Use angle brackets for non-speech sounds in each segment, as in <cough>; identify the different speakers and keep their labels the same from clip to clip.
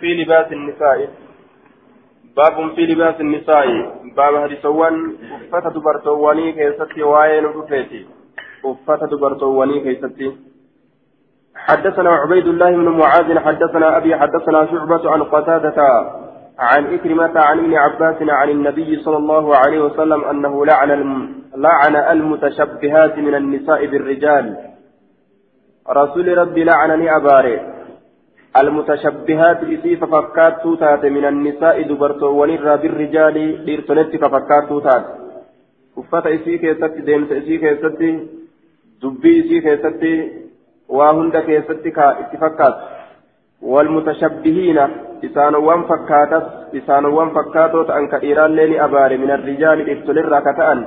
Speaker 1: في لباس النساء باب في لباس النساء باب هرسوان أفة دبرتواني كيستي وعين رفيتي أفة دبرتواني كيستي حدثنا عبيد الله بن معاذ حدثنا أبي حدثنا شعبة عن قتادة عن إكرمة عن ابن عباس عن النبي صلى الله عليه وسلم أنه لعن لعن المتشبهات من النساء بالرجال رسول ربي لعنني أباري المتشبهات إسي ففكات توتات من النساء دبرتو ونرى بالرجال إرتنت ففكات توتات uffata isii keessatti deemsa isii keessatti dubbii isii keessatti waa hunda keessatti ka itti fakkaatu والمتشبهين إسانوان فكاتس إسانوان فكاتو تأن كإيران لين أباري من الرجال إفتلر كتأن.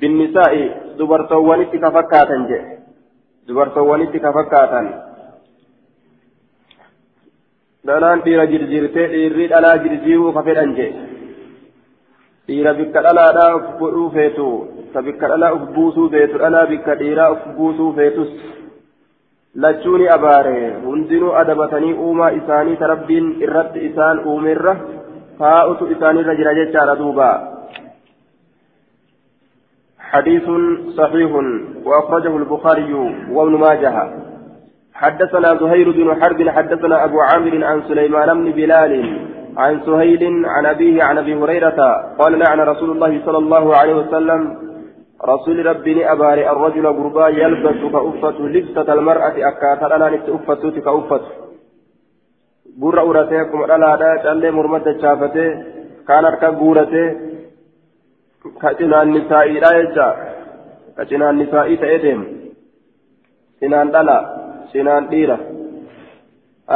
Speaker 1: بالنساء دبرتوان اتكفكاتا جي. دبرتوان اتكفكاتا dhalaan dhiira jirjiirtee dhiirri dhalaa jirjiiruu ka fedhan jee dhiira bikka dhalaadhaa uf godhuu feetu ka bikka dhalaa uf buusuu feetu dhalaa bikka dhiiraa uf buusuu feetus lachuuni abaare hundinuu adabatanii uumaa isaanii ta rabbiin irratti isaan uumerra taa'utu isaanirra jira jechaadha duuba حديث صحيح وأخرجه البخاري وابن ماجه حدثنا زهير بن حرب حدثنا أبو عامر عن سليمان بن بلال عن سهيل عن أبيه عن أبي هريرة قال لعن رسول الله صلى الله عليه وسلم رسول ربي أباري الرجل غربا يلبس كأفة لبسة المرأة أكاثر أنا نت أفة كأفة. gurra uratee akkuma dhalaadhaa callee mormatti chaafatee kaan harka guuratee ka cinaan nisaa'iidha jecha ka cinaan nisaa'ii ta'ee deemu cinaan dhala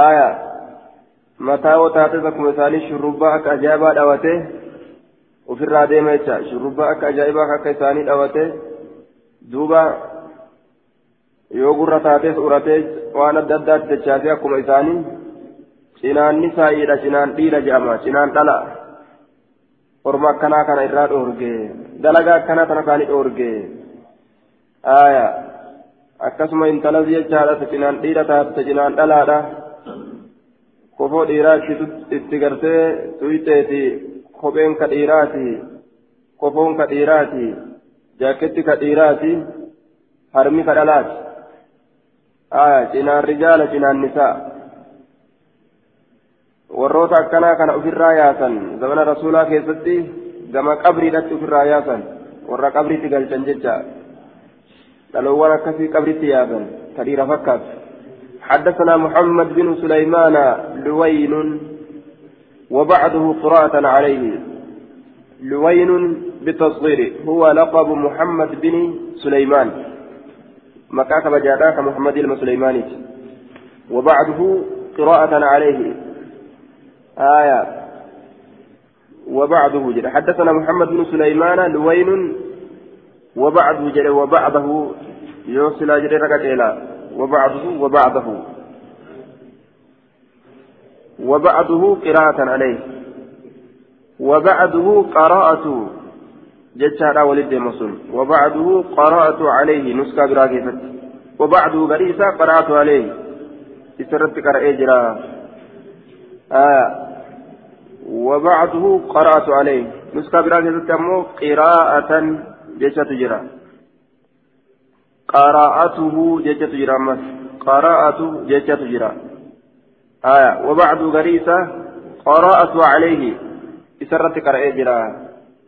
Speaker 1: aya mataa wotaates akkuma isaanii shurrubbaa akka ajaa'ibaa dhawatee ofirraa deema jecha shurrubbaa akka ajaa'ibaa akka isaanii dhawatee duuba yoo gurra taates uratee waan adda addaatti dachaasee akkuma isaanii cinaan nisaa'iidha cinaan dhiira jedhama cinaan dhala orma akkanaa kana irraa dhoorge dalagaa akkanaa tana isaanii dhoorge aya akkasuma intalas jechaadha ta cinaan dhiira taate ta cinaan dhalaadha kofoo dhiiraa itti gartee tuyxeeti kopheen ka dhiiraati kofoon ka dhiiraati jaaketti ka dhiiraati harmi ka dhalaati aya cinaan rijaala cinaan nisaa warroota akkanaa kana ofirraa yaasan zamana rasuulaa keessatti gama qabriidhatti ofirraa yaasan warra qabriitti galchan jecha دلوان كفي قبرت يابا كبير فكات حدثنا محمد بن سليمان لوين وبعده قراءة عليه لوين بالتصغير هو لقب محمد بن سليمان مكاكب جاداك محمد المسليماني وبعده قراءة عليه آية وبعده جل حدثنا محمد بن سليمان لوين وبعده جل وبعده يوصل جل ركعتيلا وبعده وبعده. وبعده قراءة عليه. وبعده قراءة. جتشارا ولد مسلم. وبعده قراءة عليه. نسكا براكفت وبعده قريسا قراءة عليه. إسرت قرأ جرا. آه. وبعده قرأت عليه. نسكا براكفت أمو قراءة جتشا تجرا قراءته جتشا تجرا مس قراءة جتشا تجرا آية وبعد غريسة قراءة عليه إسرت قرأ جرا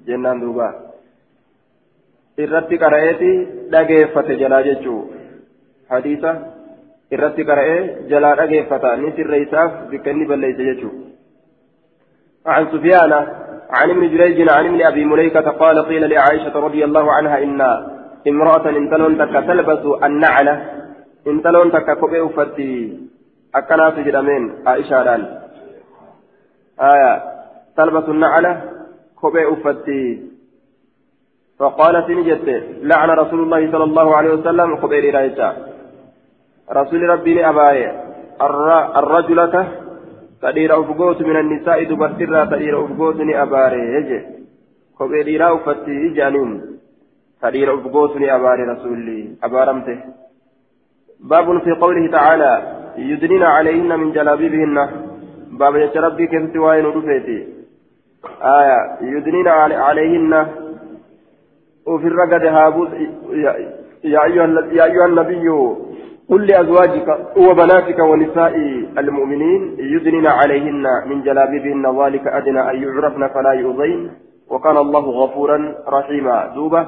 Speaker 1: جنان دوبا irratti qara'eeti dhageeffate jalaa jechuu hadiisa irratti qara'ee jalaa dhageeffata ni sirreessaaf bikka inni balleeyse jechuu عن سفيان عن ابن جريج عن ابن أبي مليكة قال قيل لعائشة رضي الله عنها إن امرأة انتلون تك تلبس النعلة. انتلون تك كوبي فتي اكنا سجدمين عائشة ران آية. تلبس النعلة كوبي فتي فقالت نجت لعن رسول الله صلى الله عليه وسلم خبير رايتا رسول ربي أباي الرجلة تدير أفقوت من النساء دبرترا تدير أفقوت أباري يجي خبير راوفتي جانين تدير أفقوت أباري رسولي أبارمته باب في قوله تعالى يدنين عليهن من جلابيبهن باب يا ربي كيف وين رفيتي آية يدنين عليهن وفي الرقد هابوس يا أيها النبي قل لأزواجك وبناتك ونساء المؤمنين يدنين عليهن من جلابيبهن ذلك أدنى أن يعرفن فلا يؤذين. وكان الله غفورا رحيما. دوبة.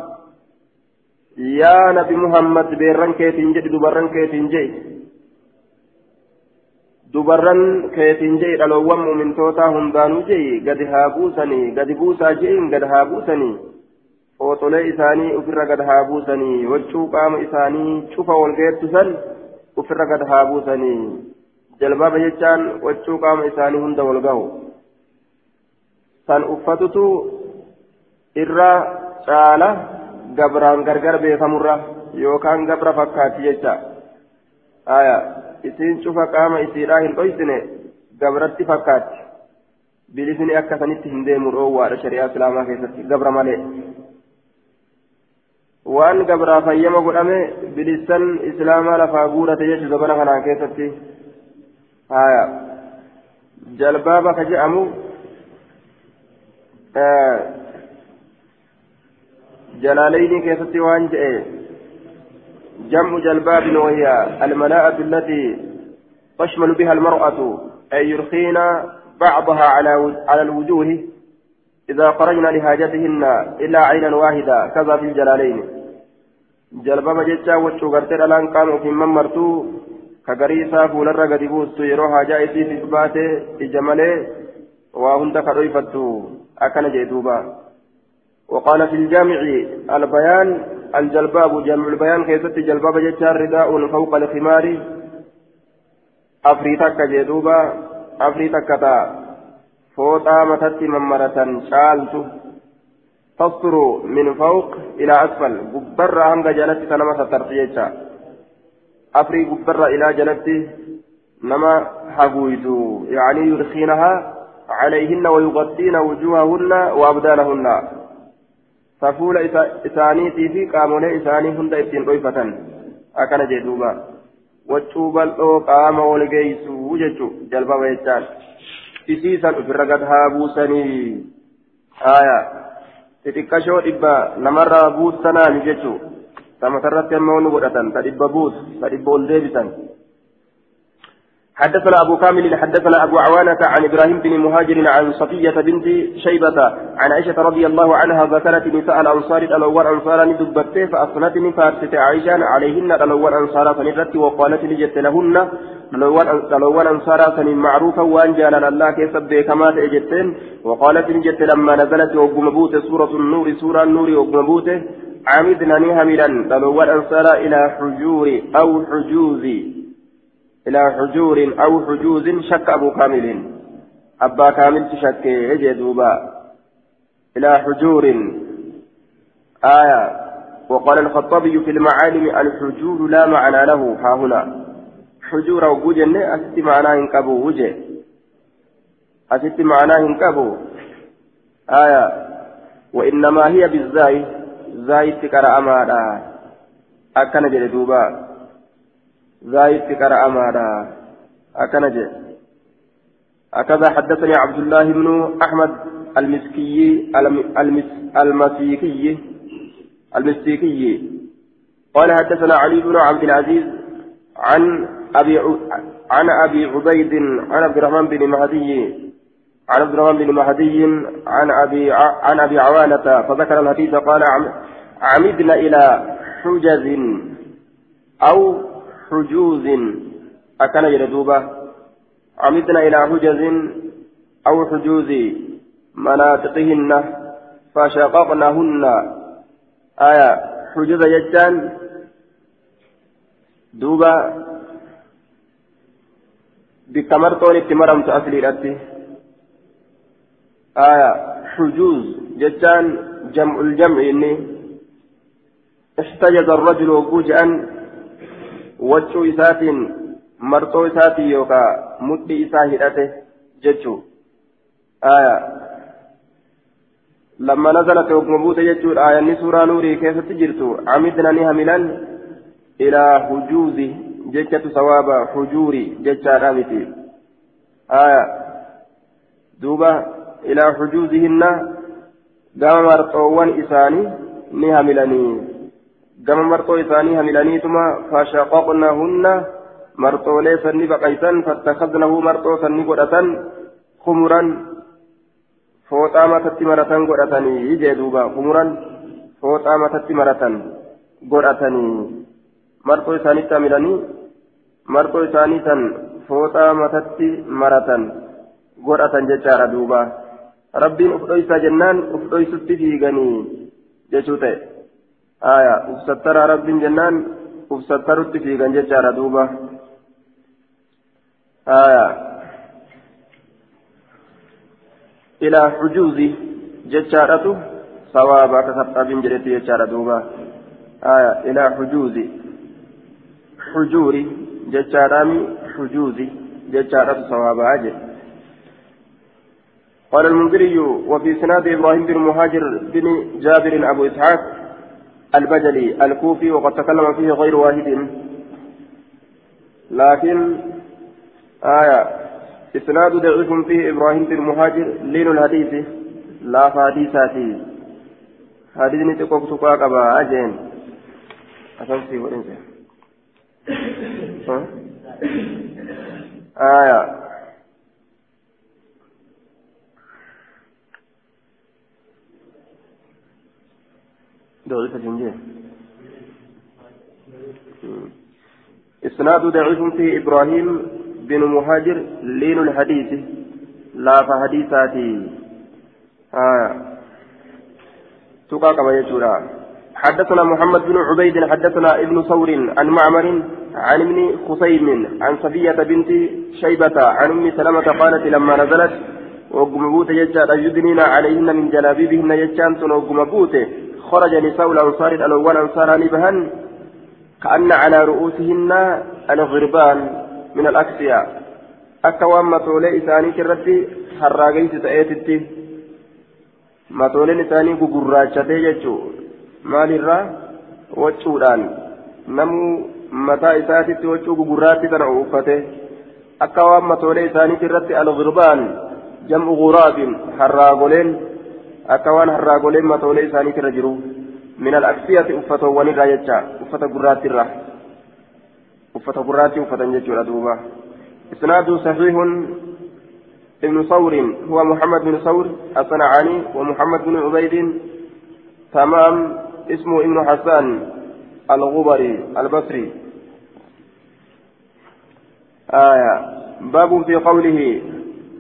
Speaker 1: يا نبي محمد بيرن كيتين جي دبرن كيتين جي dubarran keetiin jee dhaloowwan muumintootaa hundaanuu jee gadi haa buusanii gadi buusaa jeen gad haa buusanii fooxolee isaanii ofirra gad haa buusanii waccuu qaama isaanii cufa walgeettu san ofirra gad haa buusanii jalbaba jechaan waccuu qaama isaanii hunda wal gahu san uffatutu irra caala gabraan gargar beekamurra yookaan gabra fakkaatti jecha aya isiin cufa qaama isiidhaa hin dhoysine gabratti fakkaatti bilisni akka sanitti hin deemu dhoowwaadha shari'aa islaamaa keessatti gabra malee waan gabraa fayyama godhame bilisan islaamaa lafaa guurate jechu zabana kanaan keessatti haya jalbaaba ka jalaaleyni keessatti waan je'e جمع جلباب وهي الملاءة التي تشمل بها المرأة أي يرخين بعضها على على الوجوه إذا خرجن لحاجتهن إلا عينا واحدة كذا في الجلالين جلباب جتا وشوغرتر الآن قاموا في ممرتو كغريسا فولر قد بوستو يروها جائسي في سباته إجمالي وهند كرويفتو أكن جيدوبا وقال في الجامع البيان الجلباب جمع البيان كيست جلباب جتار رداء فوق الخمار. أفريتك جدوبا أفريتك تا. فوطا متت ممرة شالت تصر من فوق إلى أسفل قبر هنگ جلت تنما سترتيجا أفري قبر إلى جلت نما حقويتو يعني يرخينها عليهن ويغطين وجوههن وأبدانهن qaamolee isaanii hunda ittiin dhoyfatan akkana jee duuba waccuu bal'oo qaama wal geeysuu jechuu jalbaba jechaan isiisan ofirra gad haa buusanii aya xixiqqashoo dhibba namarraa buusanaan jechuu tamatarratti amma wani godhatan ta dhibba buus ta dhibba ol deebisan حدثنا أبو كامل حدثنا أبو عوانة عن إبراهيم بن مهاجر عن صفية بنت شيبة عن عائشة رضي الله عنها ذكرت نساء الأنصار الأول أنصارا دبت فأصنتني فارست عائشة عليهن الأول أنصارا فنرت وقالت لجت لهن الأول أنصارا سن معروفا وأن جالا الله كيسب كما تأجتين وقالت لجت لما نزلت وقمبوت سورة النور سورة النور وقمبوت. عمدنا نهملا الأول أنصارا إلى حجور أو حجوز. إلى حجور أو حجوز شك أبو كامل. أبا كامل تشك يجدوبا إلى حجور. آية. وقال الخطابي في المعالم الحجور لا معنى له. ها هنا. حجور وجوجن أست معناه إنكبو وجه أست معناه إنكبو آية. وإنما هي بالزاي. زاي تكرأ أمانا أكن جدوبا زايد قرأ ماذا أكنج هكذا حدثني عبد الله بن أحمد المسكي المس المسيكي. المسيكي. قال حدثنا علي بن عبد العزيز عن أبي عن أبي عبيد عن عبد الرحمن بن مهدي. عن عبد الرحمن بن مهدي عن أبي عن أبي عوانة فذكر الحديث قال عمدنا إلى حجز أو حجوز أكن يردوبة عمدنا إلى حجز أو حجوز مناطقهن فشققناهن آية حجوز جتان دوبا بكمرتون اتمرمت أصلي رأتي آية حجوز جتان جمع الجمع إني احتجز الرجل وجوجا wachuu isaatiin marxoo isaatiin yookaan mudhii isaa hidhate jechuu aya lamma nazalat oguma buute jechuudha ayanni suuraa nuurii keessatti jirtu camidna ni hamilan ilaa hujuuzi jechatu sawaaba hujuuri jechaadha miti aya دوبا إلى حجوزهن قام مرطوان إساني نها مرطو إساني هملاني ثم فشققناهن مرطولي سني بقيسا فاتخذنه مرطو سني قرأة خمرا فوطا متت مرة قرأتني يجي دوبا خمرا فوطا متت مرة قرأتني مرطو إساني تاملاني مرطو إساني تن فوطا متت مرة godhatan jechaadha duuba. Rabbiin uf dhoysaa jennaan uf dhoysutti fiiganii jechuu ta'e. Sattaraa rabbiin jennaan uf sattarutti fiigan jechaadha duuba aya ilaa xujuuzi jechaadhatu sawaaba akka saxaabiin jedhetti jechaadha duuba aya ilaa xujuuzi xujuuri jechaadhaami xujuuzi jechaadhatu sawaabaa jedhe قال المنذري وفي سناد إبراهيم بن مهاجر بن جابر أبو إسحاق البجلي الكوفي وقد تكلم فيه غير واحد. لكن آية إسناد ضعيف فيه إبراهيم بن مهاجر لين الحديث. لا فحديثاتي حديث نتقوك تقاك أبا أجين. أسمسي وإنسى آية إسناد ضعيف في إبراهيم بن مهاجر لين الحديث. لا فحديثاتي. آه تقا كما يجورا. حدثنا محمد بن عبيد حدثنا ابن ثور عن معمر عن ابن خصيم عن صفية بنت شيبة عن أم سلمة قالت لما نزلت وقم بوت يجار يدنين عليهن من جلابيبهن يجان وقم بوته خرج نساء الأنصار الأول أنصار بهن كأن على رؤوسهن الغربان من الأكسياء أكوان مطولي إساني كرتي حراقيت تأيتتي مطولين إساني قراجتي يجو مال الرا وجودان نمو متى إساتي وجو قراتي تنعوفته أكوان مطولي إساني كرتي الغربان جمع غراب حراقولين waan harraagoleen matoolee isaaniitti irra jiru min al-aksiyati uffatoowwan irraa jecha uffata gurraatti irra uffata gurraatti uffatan jechuudha duuba isnaadu saxiihun ابن ثور هو محمد بن ثور الصنعاني ومحمد بن عبيد تمام اسمه ابن حسان الغبري البصري آية باب في قوله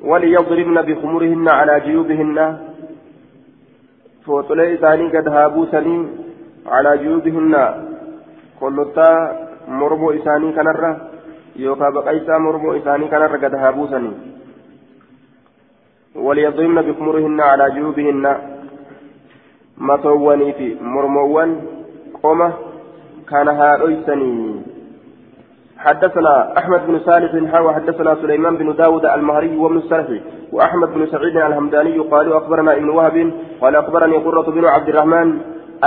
Speaker 1: وليضربن بخمرهن على جيوبهن فوطلي إساني قد هابوسني على جيوبهن. كلتا مرمو إساني كنرة يوكا بقيسا مرمو إساني كنرة قد هابوسني وليضربن بخمرهن على جيوبهن. مطواني في مرموان قمة كان هارئسني حدثنا أحمد بن سالف حاوى حدثنا سليمان بن داود المهري وابن السرحي وأحمد بن سعيد الهمداني قالوا أخبرنا ابن وهب قال أخبرني قرة بن عبد الرحمن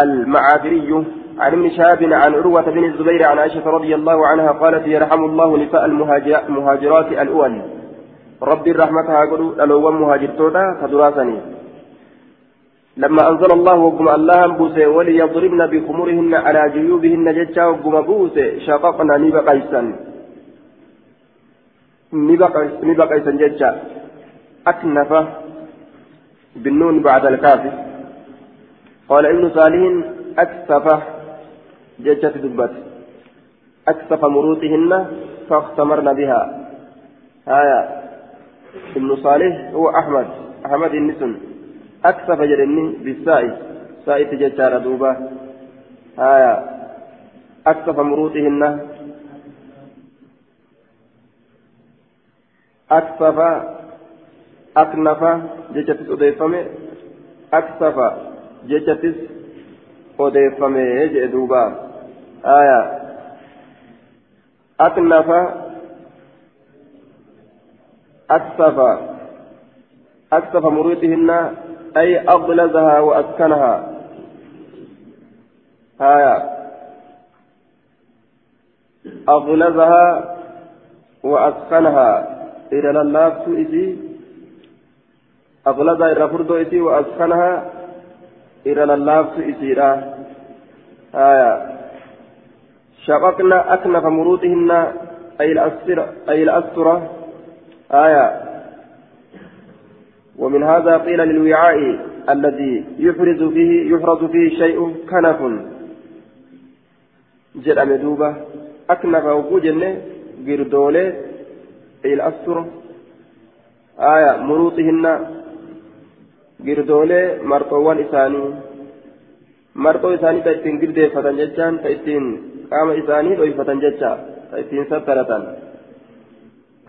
Speaker 1: المعافري عن ابن شهاب عن عروة بن الزبير عن عائشة رضي الله عنها قالت يرحم الله نساء المهاجرات الأول. ربي رحمتها قلوا ألو مهاجر تودا فدراسني لما أنزل الله وقم الله بوسى وليضربن بخمرهن على جيوبهن جتا وقم بوسى شققنا نبقيسا نبقيسا جتا أكنف بالنون بعد الكاف. قال ابن صالح أكسف جتا دبت. أكسف مروتهن فاختمرن بها. آية ابن صالح هو أحمد. أحمد النسن. أكسف جرني بالسائس سائس ججار دوبا. آية. أكسف مروتهن أكسف أكنف ججتس أضيفمي أكسف ججتس أضيفمي يجئ دوبا. آية. أكنف أكسف أكسف مروتهن أي أغلظها وأسكنها. هايا أغلظها وأسكنها. إلى اللافت إذي أغلظ إرى فردو إسي وأسخنها إرى للافس إسيرا آية شققنا أكنف مروطهن أي الأسرة أي الأسرة آية ومن هذا قيل للوعاء الذي يفرز فيه يفرز فيه شيء كنف duuba aknafa oguu jenne girdoolee il astura aya muruuxihinna girdoolee marxoowwan isaanii marxoo isaanii ta ittiin girdeeffatan jechaan ta ittiin qaama isaanii dhoyfatan jecha ta ittiin sattaratan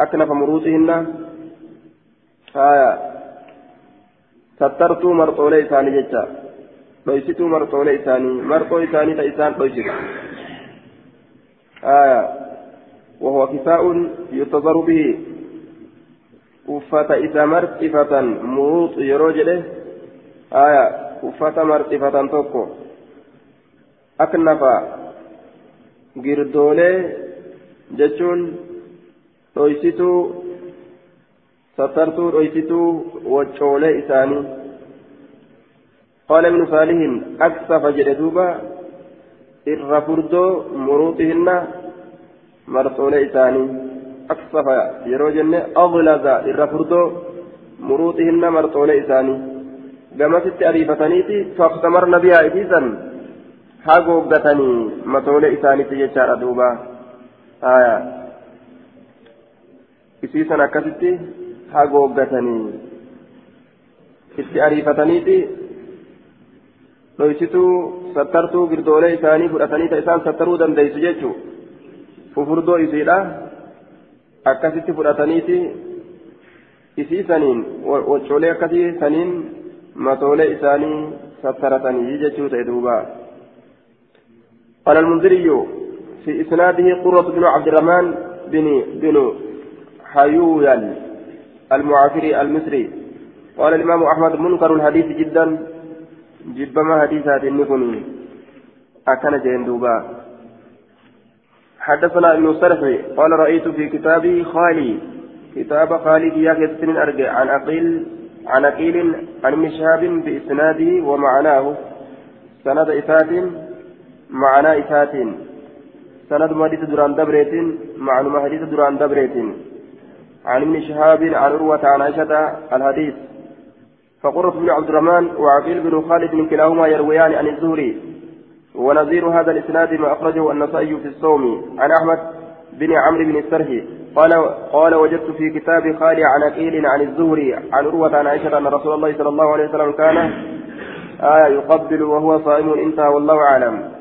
Speaker 1: aknafa muruuxihinna aya marxoolee isaanii jecha dhoysituu marxoolee isaanii marxoo isaanii ta isaan dhoysitu آية وهو كساء يتظر به isa marxifatan muruuxu yeroo jedhe aya uffata marxifatan tokko aknafa girdoolee jechuun dhoysituu sattartuu dhoysituu waccoolee isaanii qaala ibnu saalihin aksafa jedhe duuba irra furdoo muruuxihinna marxoolee isaanii aksafa yeroo jenne aglaza irra furdoo muruuxihinna marxoolee isaanii gamasitti ariifataniiti faqtamarna bihaa isiisan hagooggatanii matoolee isaaniitti jechaadha duuba haya isiisan akkasitti ariifataniiti dhoysituu sattartuu girdoolee isaanii fudhatanii ta isaan sattaruu dandeeysu jechuu fufurdoo isiidha akkasitti fudhataniiti isii saniin waccoolee akkasii saniin matoolee isaanii sattaratanii jechuu ta'e duuba قال المنذري في إسناده قرة بن عبد الرحمن بن بن حيويل المعافري المصري. قال الإمام أحمد منكر الحديث جدا. جبما حديثات النكني أكن جندوبا حدثنا ابن السرحي قال رأيت في كتابي خالي. كتاب خالي يا كسن أرجع. عن أقيل عن أقيل عن مشهاب بإسناده ومعناه. سند إفات معنى إفات. سند حديث دران دبريت. معنى حديث دران دبريت. عن ابن شهاب عن عروة عن عائشة الحديث. فقرة بن عبد الرحمن وعقيل بن خالد كلاهما يرويان عن الزهري. ونظير هذا الإسناد ما أخرجه النسائي في الصوم. عن أحمد بن عمرو بن السرهي قال قال وجدت في كتاب خالي عن أكيل عن الزهري عن عروة عن عائشة أن رسول الله صلى الله عليه وسلم كان آية يقبل وهو صائم انتهى والله أعلم.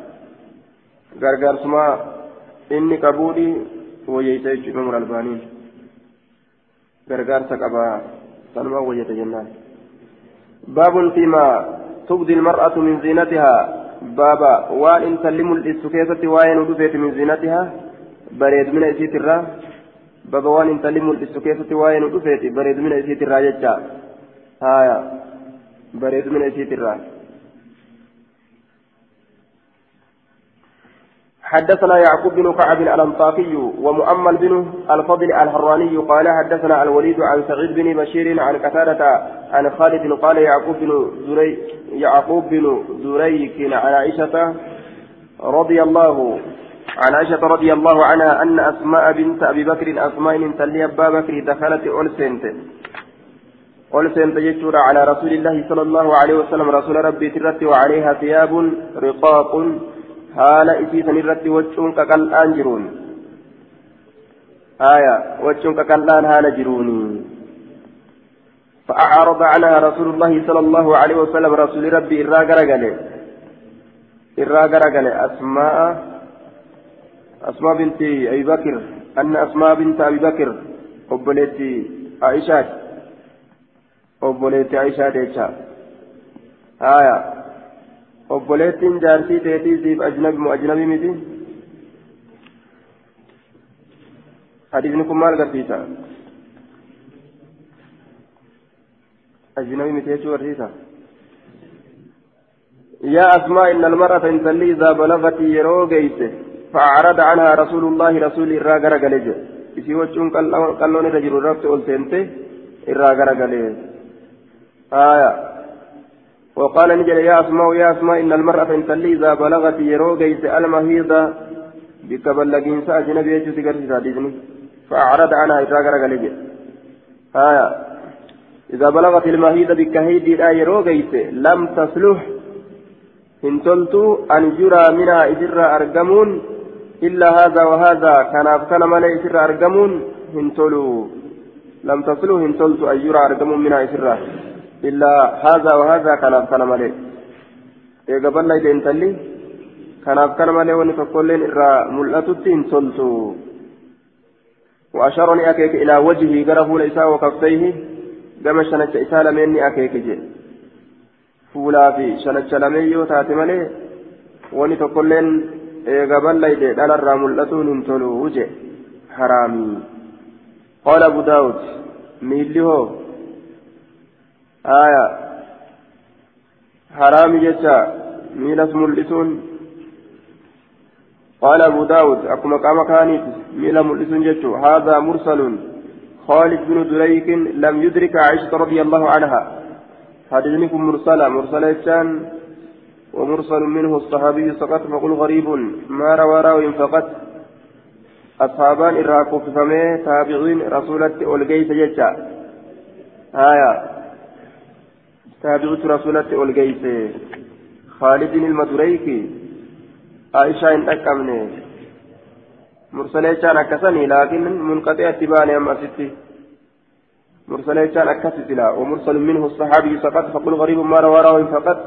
Speaker 1: غرغر سما إني كبودي وييتيج إمام الألباني غرغر سكبا سلمى ويتجنان باب فيما تبدي المرأة من زينتها بابا وان ان تلم الاستكيسة وين ودفت من زينتها بريد من اسيت الرا بابا وان ان تلم الاستكيسة وين ودفت بريد من اسيت الرا جتا هايا بريد من اسيت الرا حدثنا يعقوب بن كعب الأنطاكي ومؤمل بن الفضل الهراني قال حدثنا الوليد عن سعيد بن بشير عن قتادة عن خالد قال يعقوب بن زري يعقوب بن زريك عن عائشة رضي الله عن عائشة رضي الله عنها أن أسماء بنت أبي بكر أسماء من تلي أبا بكر دخلت أولسنت. أولسنت يجور على رسول الله صلى الله عليه وسلم رسول ربي ترت وعليها ثياب رقاق haala isii san irratti wachuun qaqal'aan jiruun. آية وجهك كالآن هان جروني فأعرض عنها رسول الله صلى الله عليه وسلم رسول ربي إرى قرقله إرى قرقله أسماء أسماء بنت أبي بكر أن أسماء بنت أبي بكر أبلتي عائشة أبلتي عائشة ديشا آية obboleettiin jaartii teetii siif ajnabi moo ajnabi miti? Hadiisni kun maal garsiisa ajnabi miti jechuu garsiisa يا أسماء إن المرأة إن تلي إذا بلغت يروغيت فأعرض عنها رسول الله رسول الراغر قلج إسي وجهن قلون رجل رفت ألتنت الراغر قلج آية وقال نجل يا أسماء يا أسماء إن المرأة إن تلي إذا بلغت يرو جيس المهيضة بك بلغين سأجنبي يجوز قرسي فأعرض عنها إتراك رجل آية إذا بلغت المهيضة بك هيدي لا يرو جيس لم تصلح. إن تلت أن جرى منها إسر أرقمون. إلا هذا وهذا كان أفكان ملئ إسر أرقمون. إن تلو لم تصلح. إن تلت أن جرى أرقمون منها إسر إلا هذا وهذا كان أفكان ملئ إيقا بلا إذا انتلي كان أفكان ملئ ونفقلين إرى ملأتت إن تلت وأشارني أكيك إلى وجهه قرفه ليس وكفيه كما شنت إسالة مني أكيك جي. fuulaa fi shanacha lamee yoo taate malee wani tokkolleen eega ballayde dhalarraa mul'atuun hin tolu je haraamii qaala abu daawud aya haraami jecha miilas mul'isuun قال أبو داود أكما قام كانت ميلا ملسون جتشو هذا مرسل خالد بن دريك لم يدرك عائشة رضي الله عنها. حديثكم مرسلة. مرسلة جان ومرسل منه الصحابي سقط فقل غريب. ما روى راو فقط. أصحابان إراكو فمه. تابعين رسولة أولجيس ججا آية. تابعت رسولة أولجيس خالد المدريكي عائشة إن أكمني. مرسلة جان أكسني لكن منقطع اتباني أم أستي مرسل يجان أكثر سلا ومرسل منه الصحابي فقط فقل غريب ما روى راوي فقط.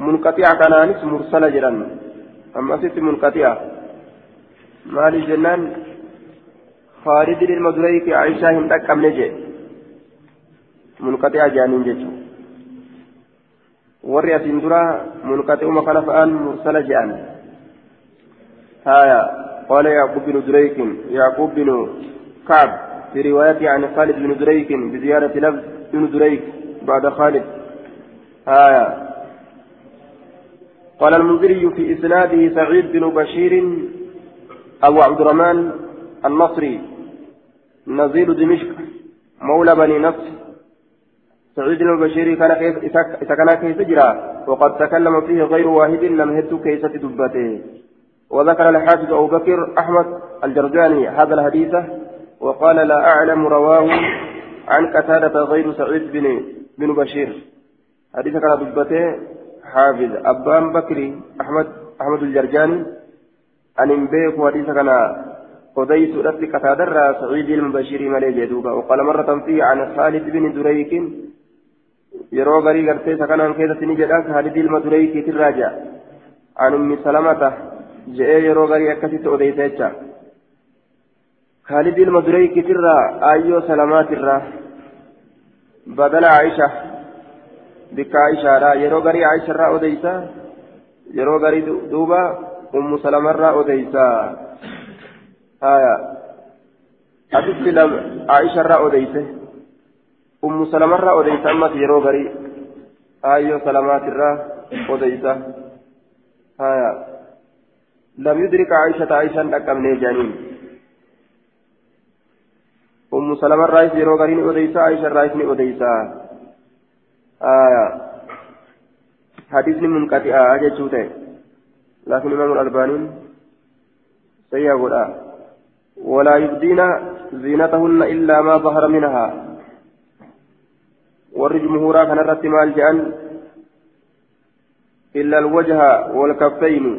Speaker 1: منقطع كان مرسل جرا أما ست منقطع. مالي جنان. خالد المدريك عائشة هندك كم نجي منقطع جانين جيتو. Warri asiin dura munqaxi'uma kana fa'aan mursala je'an. Haya qala yaqub binu duraykin yaqub binu ka'b في رواية عن خالد بن دريك بزيادة لفظ بن دريك بعد خالد آية قال المنذري في إسناده سعيد بن بشير أبو عبد الرحمن النصري نزيل دمشق مولى بني نصر سعيد بن بشير كان كان كيف جرى وقد تكلم فيه غير واحد لم يهد كيسة دبته. وذكر الحافظ أبو بكر أحمد الجرجاني هذا الحديث وقال لا أعلم رواه عن قتادة غير سعيد بن بن بشير. حديث كان دبته حافظ أبان بكري أحمد أحمد الجرجاني. أن ينبيك حديث كان قضيت ربي قتادة سعيد المبشر ملي جدوبا وقال مرة فيه عن خالد بن دريك gartee isa kanaan keessatti ni jedha khaalid ilma dureykiitin raaja an ummi salamata je'ee yeroo garii akkasitti odeysa jecha خالد المدري كترى أيو سلامات الرا بدل عائشة بك عائشة را يرو غري عائشة را أوديسا يرو غري دوبا أم سلمة را أوديسا آية أتت لم عائشة را أوديسا سلمة را أوديسا أما يرو غري أيو سلامات الرا أوديسا آية لم يدرك عائشة عائشة لكم نيجانين أم سلمة الرئيس يرو غرين أديسا عائشة الرئيس أديسا آية حديث منقطع أجل لكن إمام الألباني سيقول آه ولا يبدين زينتهن إلا ما ظهر منها warri jumhuuraa kanarratti maal jedhan illa alwajha walkaffayni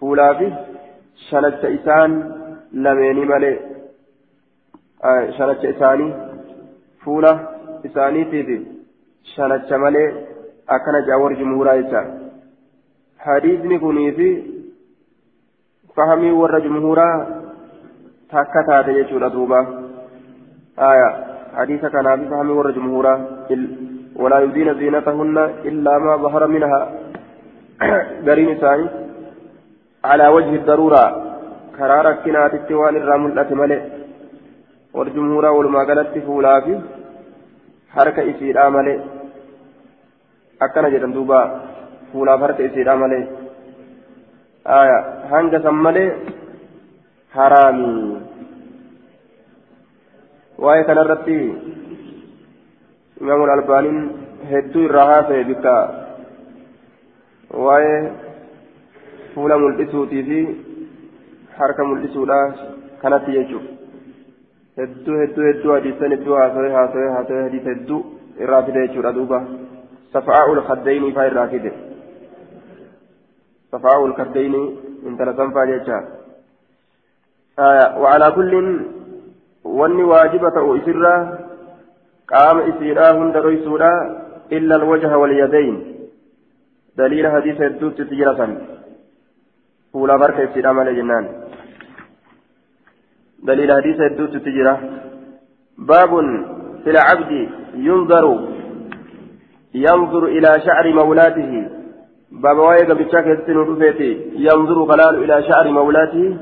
Speaker 1: fuulaa fi shanacha isaan lameeni malee shanacha isaanii fuula isaaniitiif shanacha malee akkana jaa warri jumhuuraa jecha hadiisni kunii fi fahamii warra jumhuuraa takka taate jechuudha duuba aya hadiisa kanaafi fahamii warra jumhuuraa ولا يبدين زينتهن إلا ما ظهر منها. <coughs> قرين ثاني على وجه الضرورة. كرارة كنات التوان الرامل أتملئ والجمهور ولما قالت فولا في حركة إسيرا مالي أكنا جدن دوبا. فولا حركة إسيرا مالي آية. هنجا سمالي حرامي. Waa'ee kanarratti imaamu albaanin hedduu irraa haasa'e bikka waa'ee fuula mul'isuutii fi harka mul'isuudha kanatti jechuudha hedduu hedduu hedduu hadiisan hedduu haasawee haasawee haasawee hadiisa hedduu irraa fide jechuudha duuba safaa'ul kaddayni faa irraa fide safaa'ul kaddayni intala sanfaa jecha وعلى كل wanni waajiba ta'u isirraa qaama isiidhaa hunda dhoysuudha illa alwajha walyadayn daliila hadiisa hedduutti jira san fuulaaf harka isiidhaa malee jennaan دليل حديث الدوت تجرى باب في العبد ينظر ينظر إلى شعر مولاته باب وايق بشاك يستنو ينظر خلال إلى شعر مولاته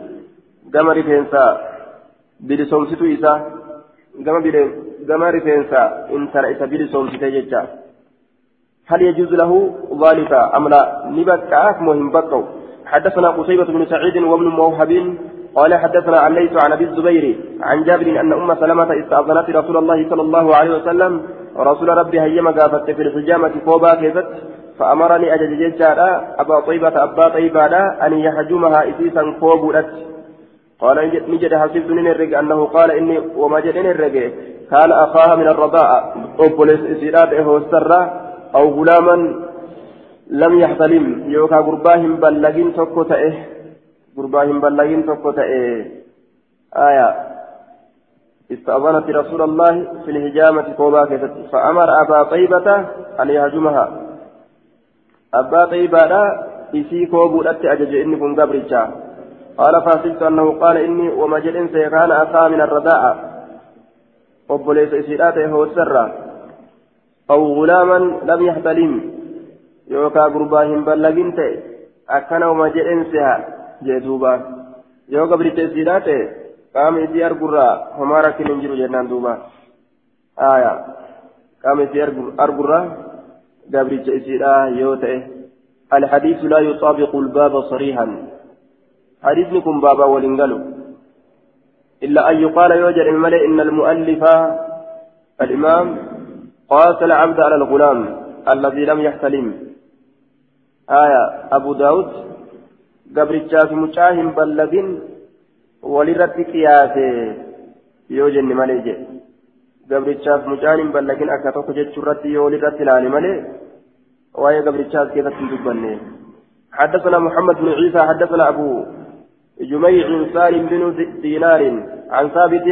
Speaker 1: قمر فينسا bilisomsituu isaa gama rifeensa intala isa bilisoomsite jecha. هل يجوز له ذلك أم لا نبكى مهم بكوا حدثنا قتيبة بن سعيد وابن موهب قال حدثنا عن ليس عن ابي الزبير عن جابر ان ام سلمة استأذنت رسول الله صلى الله عليه وسلم ورسول ربي هيما قافت في الحجامة فوبا كيفت فأمرني أجل جيشارا أبا طيبة أبا طيبة أن يحجمها إسيسا فوبولت قال نجد حسبت نرق أنه قال إني وما جد نرق كان أخاها من الرضاء. أبوليس إسيرات إهو السرة أو غلاما لم يحتلم. يوكا قرباهم بلغين توكو تأه. قرباهم بلغين توكو تأه. آية. استأذنت رسول الله في الهجامة قوبا فأمر أبا طيبة أن يهجمها. أبا طيبة لا كوبو أجج إني كن قبرتشا قال فحسبت أنه قال إني وما جل سيكان أخا من الرداء. أبو ليس إسيراته هو السر. أو غلاما لم يحتلم. يوكا قرباهم بلغنت أكن وما جل سيها جدوبا يوكا بريت إسيراته قام إسي أرقرا هما ركن انجرو جنان دوبا. آية. قام إسي أرقرا قبريت إسيرا يوته. الحديث لا يطابق الباب صريحا. حديثني كن بابا ولنقلوا. إلا أن يقال يوجد الملئ إن المؤلف الإمام قاس العبد على الغلام الذي لم يحتلم. آية أبو داود قبر في مشاهم بلغين ولرت قياسه. يوجد ملئ gabrichaaf mucaan hin ballagin akka tokko jechuurratti yoo walirratti ilaali malee waa'ee gabrichaas keessatti hin dubbanne حدثنا محمد بن عيسى حدثنا أبو جميع سالم بن دينار. عن ثابت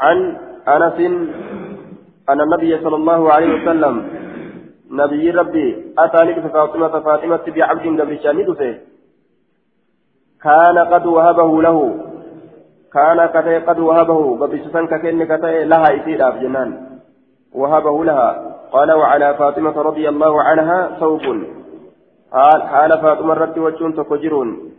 Speaker 1: عن أنس أن النبي صلى الله عليه وسلم نبي ربي أتى فاطمة فاطمة بعبد قبل شانده كان قد وهبه له. كان قد وهبه. قبل كأن كتي لها إسير جنان. وهبه لها. قال وعلى فاطمة رضي الله عنها ثوب. حال فاطمة رتي وجون تكجرون.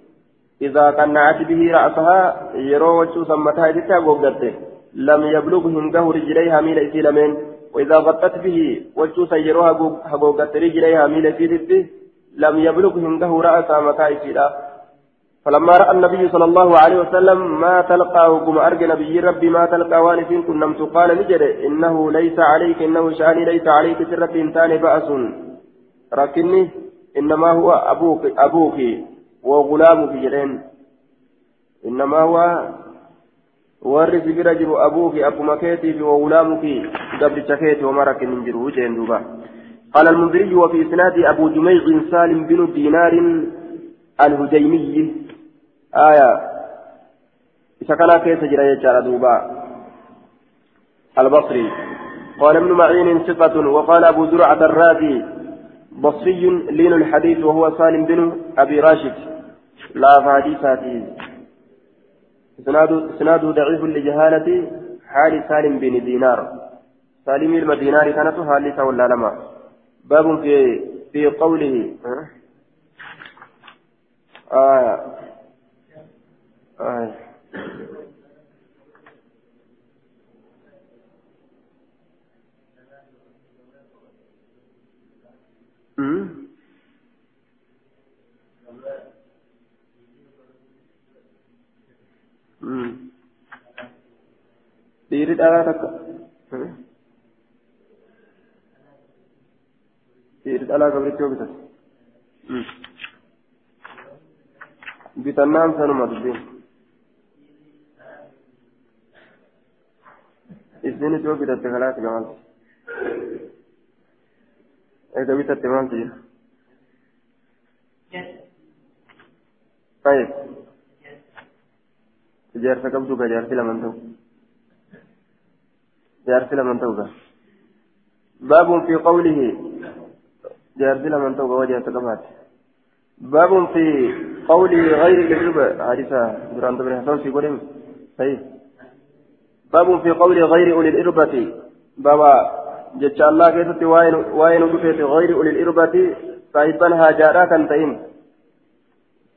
Speaker 1: إذا قنعت به رأسها يرو وجه سمتها جتا غوغدت لم يبلغ هنده رجليها ميل إسلامين وإذا غطت به وجه سيروها غوغدت رجليها ميل إسلامين لم يبلغ هنده رأسها متى إسلام فلما رأى النبي صلى الله عليه وسلم ما تلقى وقم أرجى نبي ربي ما تلقى وانفين كن قال نجد إنه ليس عليك إنه شأني ليس عليك سرة إنتان بأس. ركني إنما هو أبوك أبوك. وغلامك جلين إنما هو warri si bira jiru abuufi akkuma keetiifi wagulaamuki gabricha keeti jeen duuba قال المنذري وفي إسناد أبو جميع سالم بن دينار الهجيمي. آية. كان كيس جرى دوبا. البصري. قال ابن معين ثقة وقال أبو زرعة الرازي. بصري لين الحديث وهو سالم بن أبي راشد. لا فحديثاتي إسناده ضعيف لجهالة حال سالم بن دينار. سالم المدينار كانت حالة ولا لما. باب في في قوله آه takka dhalaa gabriitti yoo bitate bitannaan sanuma dubbiin isinis yoo bitatte kalaati gamalti eega bitatte maaltu jira طيب jaarsa qabdu ga jaarsi laman ta'u ga baabun fi qawlihi jaarsi laman ta'u ga wajaarsa qabaate baabun fi qawlihi غير الإجابة حديثة duraan dabre hasan fi godhin طيب باب في قول غير أولي الإربة بابا جتش الله كيست وين وين غير أولي الإربة صاحبا هاجارا كان تئم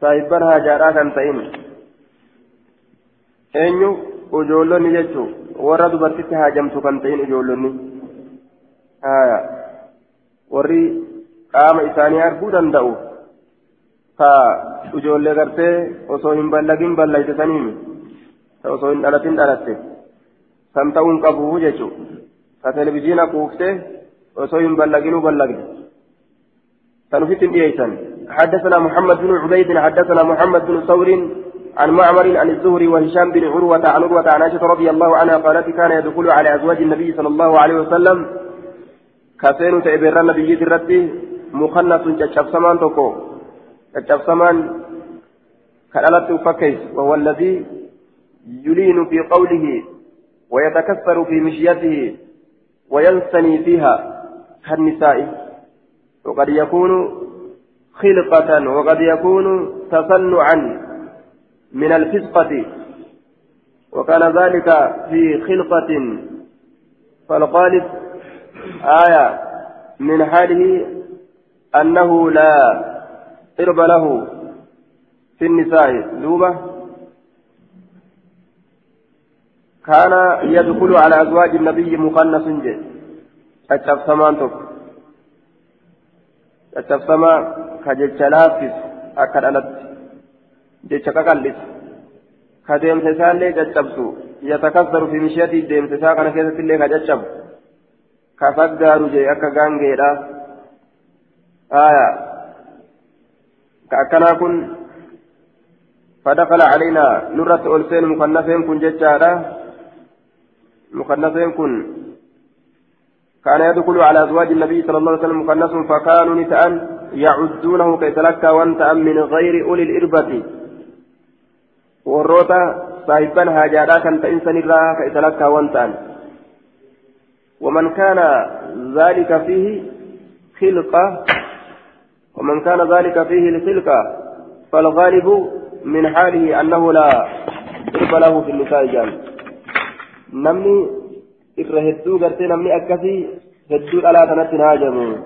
Speaker 1: صاحبا هاجارا كان تئم eenyu ijoollonni jechuun warra dubartitti haajamtu kan ta'in ijoollonni warri qaama isaanii arguu danda'u ka ijoollee gartee osoo hin ballagin ballaytisaniimi ta osoo hin dhalatin dhalatte san ta'uun qabu jechuun ka televizyiina kuuftee osoo hin ballaginuu ballagde kan ufitti hin dhiyeessan حدثنا محمد بن عبيد حدثنا محمد بن ثور عن معمر عن الزهري وهشام بن عروة عن عروة عن عائشة رضي الله عنها قالت كان يدخل على أزواج النبي صلى الله عليه وسلم. كفين تأبير النبي الرد. مخنث جشف سمان تكو جشف سمان كالألت فكيس. وهو الذي يلين في قوله ويتكسر في مشيته وينثني فيها كالنساء. وقد يكون خلقة وقد يكون تصنعا. من الفسقة. وكان ذلك في خلقة. فالغالب آية من حاله أنه لا قرب له في النساء. دوبة. كان يدخل على أزواج النبي مخنث جي. أتشاف سمان توك أتشاف سما كجل شلافس أكد jecha qaqallis ka deemsa isaallee caccabsu yatakassaru fi mishiyatii deemsa isaa kana keessatti illee ka caccabu ka saggaaru jee akka gaangeedha aya ka akkanaa kun فدخل علينا نرت ألسين مكنفين كن ججارا مكنفين كن كان يدخل على أزواج النبي صلى الله عليه وسلم مكنس فكانوا نتأن يعدونه كيتلكى وانتأن من غير أولي الإربة warroota saahibban haajaadhaa kan ta'insanirraa ka isa lakkaawwan ta'an. ومن كان ذلك فيه خلقة ومن كان ذلك فيه الخلقة فالغالب من حاله أنه لا قرب له في النساء جان نمني إرهدو قرتي نمني أكسي هدو ألا تنتن هاجمو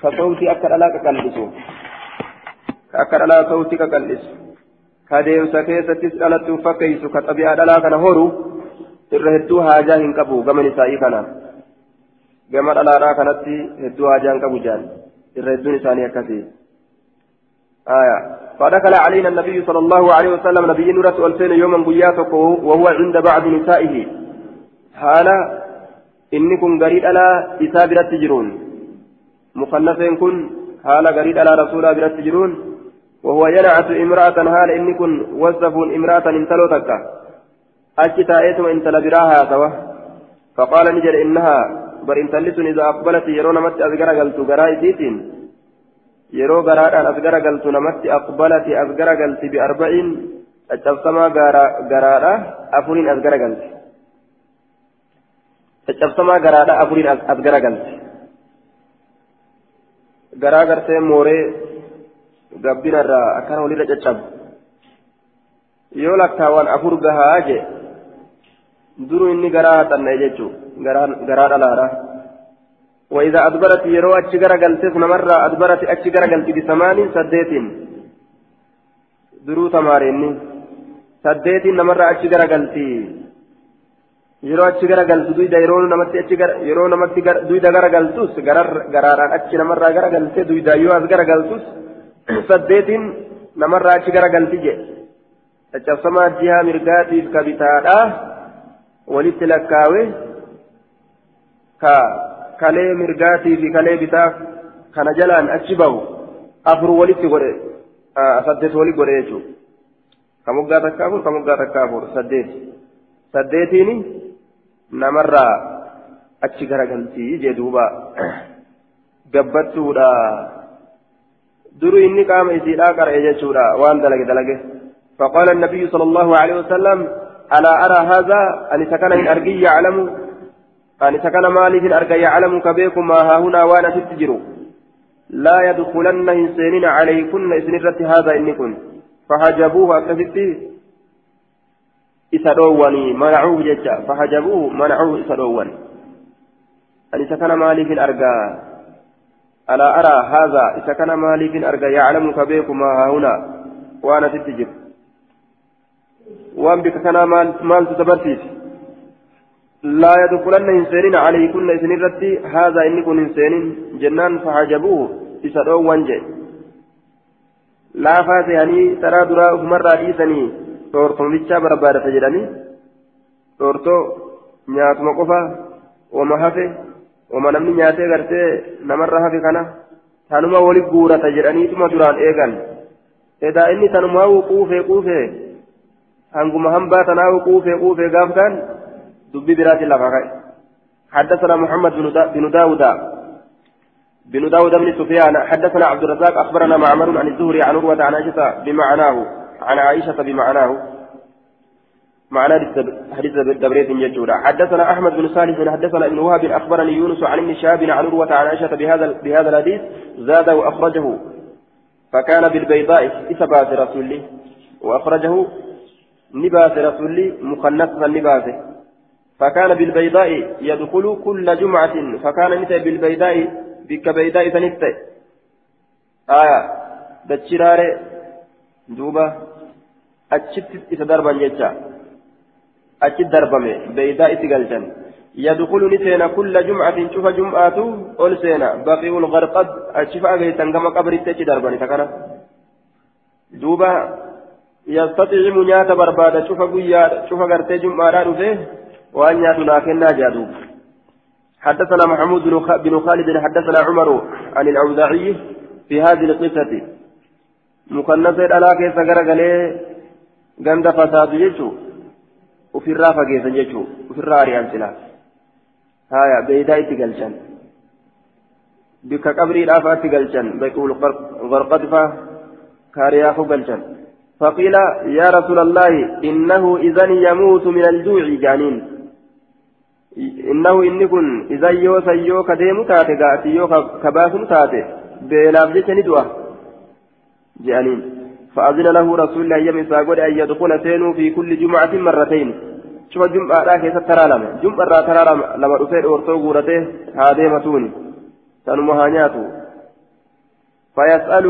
Speaker 1: فصوتي أكد ألا كقلبسو أكد ألا صوتي كقلبسو kadeemsa keessattis dhalattuu fakkeysu ka xabi'aa dhalaa kana horu irra hedduu haajaa hin qabu gama nisaa'ii kana gama dhalaadhaa kanatti hedduu haajaa hin qabu jaan irra hedduun isaanii akkasii آية فدخل علينا النبي صلى الله عليه وسلم نبي نورة ألفين يوما بياتك وهو عند بعض نسائه حالا إني كن قريد على إسابرة تجرون مخنفين كن حالا قريد على رسول الله تجرون وهو ينعت امرأة هال إني كن وصف امرأة انتلو تكا أجتا إيتم انتل براها سوا فقال نجر إنها بر انتلسن إذا أقبلت يرون مت أذكر قلت قرائي سيتين yeroo garaadhaan as garagaltu namatti aqbalati as garagalti biarba'in caccabsamaa garaadha afuriin as garagalti caccabsamaa garaadha afuriin as garagalti garaa gartee mooree gabbinarraa akkana walirra caccabu. Yoo lakkaawwan afur gahaa je duru inni garaa haxanna'e jechuu garaa dhalaadha وإذا أدبرت يرو أتشجر قلتس نمرة أدبرت أتشجر قلت بثمان سديت درو تمارين سديت نمرة أتشجر قلت يرو أتشجر قلت دويدا يرو نمت أتشجر يرو نمت دويدا غرا قلتوس غرار غراران أتش نمرة غرا قلت دويدا يو أزغرا قلتوس saddeetiin namarraa achi garagalti jedhe caccabsamaa jihaa mirgaatiif ka bitaadha walitti lakkaawe ka kalee mirgaatii fi kalee bitaa kana jalaan achi bahu afur walitti godhe saddeet walitti godhe jechuudha kamuggaa takka afur kamuggaa takka afur saddeet saddeetiin namarraa achi garagaltii jee duuba gabbattuudha duru inni qaama isiidhaa qara'e jechuudha waan dalage dalage. فقال النبي صلى الله عليه وسلم ألا أرى هذا أن سكن من أرقي يعلم أن سكن مالي في الأرقي يعلم كبيكم ما ها هنا وأنا تتجروا لا يدخلن إنسانين عليكن إسنرة هذا إن كن فحجبوه أكفتي إسدواني منعوه ججا فحجبوه منعوه إسدواني أن سكن مالي في الأرقى ألا أرى هذا؟ إذا كان مالي في الأرقى يعلم كبيك ما هنا. وأنا تتجب وأن بك كان مال, مال تتبرتيس. لا يدخلن إنسانين عليكن إذن الرد. هذا إن كن إنسان جنان فحجبوه. إسدوا وانجي. لا فات يعني ترى درا مرة ديسني تورتم بيتشا بربادة جدني تورتو. نياتما قفا. وما هفه wama namni nyaatee gartee namarra hafe kana tanuma wali guurata jedhaniituma duraan eegan edaa inni tanumaa quufee quufee hanguma hambaa tanaa quufee quufee gaaf kaan dubbi biraatiin lafa ka'e حدثنا محمد بن داود بن داود بن سفيان حدثنا عبد الرزاق أخبرنا معمر عن الزهري عن عروة عن عائشة بمعناه عن عائشة بمعناه معنى حديث دبريت جدودا حدثنا أحمد بن صالح حدثنا ابن وهب أخبرني يونس عن ابن شهاب عن عروة عن عائشة بهذا بهذا الحديث زاد وأخرجه. فكان بالبيضاء إثبات رسول وأخرجه نباس رسول مخنثا نباسه فكان بالبيضاء يدخل كل جمعة. فكان نتا بالبيضاء بك بيضاء سنت آية. دتشرار دوبا أتشت إذا دربا darbame beeydaa itti galchan يدخل نسينا كل جمعة شوف جمعة أول سينا. بقي الغرقد أشوف أجيتن كما قبر التجي دربني تكنا. دوبا يستطيع نيات بربادة شوف قويا شوف قرتي جمعة رفيه وأن ياتنا كنا جادوب حدثنا محمود بن خالد حدثنا عمر عن الأوزاعي في هذه القصة. مكنسة على كيس غرقلي غند فساد يجو. ofirraa fageessan jechuun ofirraa ari'an silaa haya beeydaa itti galchan bikka qabriidhaaf itti galchan baqiul qarqadfa kaariyaafuu galchan فقيل يا رسول الله إنه إذا يموت من الجوع جانين إنه إن كن إذا يو سيو كديم تاتي قاتي يو كباس تاتي بلاف جيش ندوة جانين فأذن له رسول الله يم إساقود أن يدخل سينو في كل جمعة مرتين. شوف جمعة لا كيسة ترى لما. جمعة ترى لما. رفيد أورتو قورته هذه متوني. تنمهانياتو فيسأل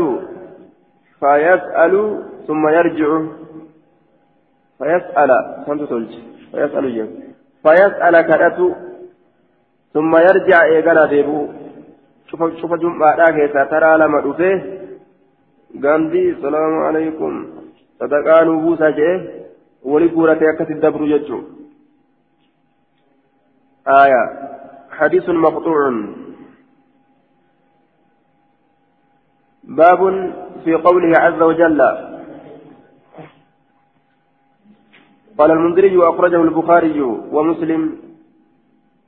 Speaker 1: فيسأل ثم يرجع فيسأل. فهمت تلج فيسأل جيم فيسأل كدتو ثم يرجع إيقنا ديبو. شوف شوف جمعة لا كيسة ترى لما رفيد gandii salaamu alaykum. Sadaqaa nuu buusaa jee? Wali guuratee akkasi dabru jechuu. آية حديث مقطوع باب في قوله عز وجل قال المنذري وأخرجه البخاري ومسلم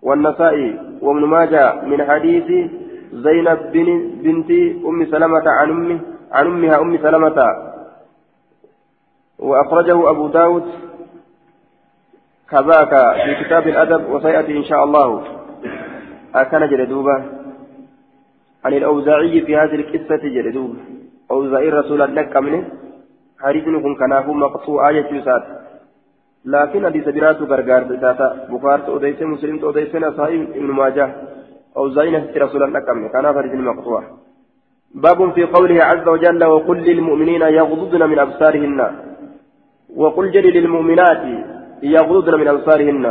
Speaker 1: والنسائي وابن ماجه من حديث زينب بن بنت أم سلمة عن أمه عن أمها أم سلمة. وأخرجه أبو داود كذاك في كتاب الأدب وسيأتي إن شاء الله. أكن جلدوبة عن الأوزاعي في هذه القصة جلدوبة أوزاعي رسول الله كمنه حديث كن كناه مقطوع آية يسات لكن حديث برات غرغار بتاتا بخار أوديس مسلم أوديس نسائي ابن ماجه. أوزاعي رسول الله كمنه كان حديث مقطوع باب في قوله عز وجل وقل للمؤمنين يغضضن من أبصارهن. وقل جل للمؤمنات يغضضن من أبصارهن.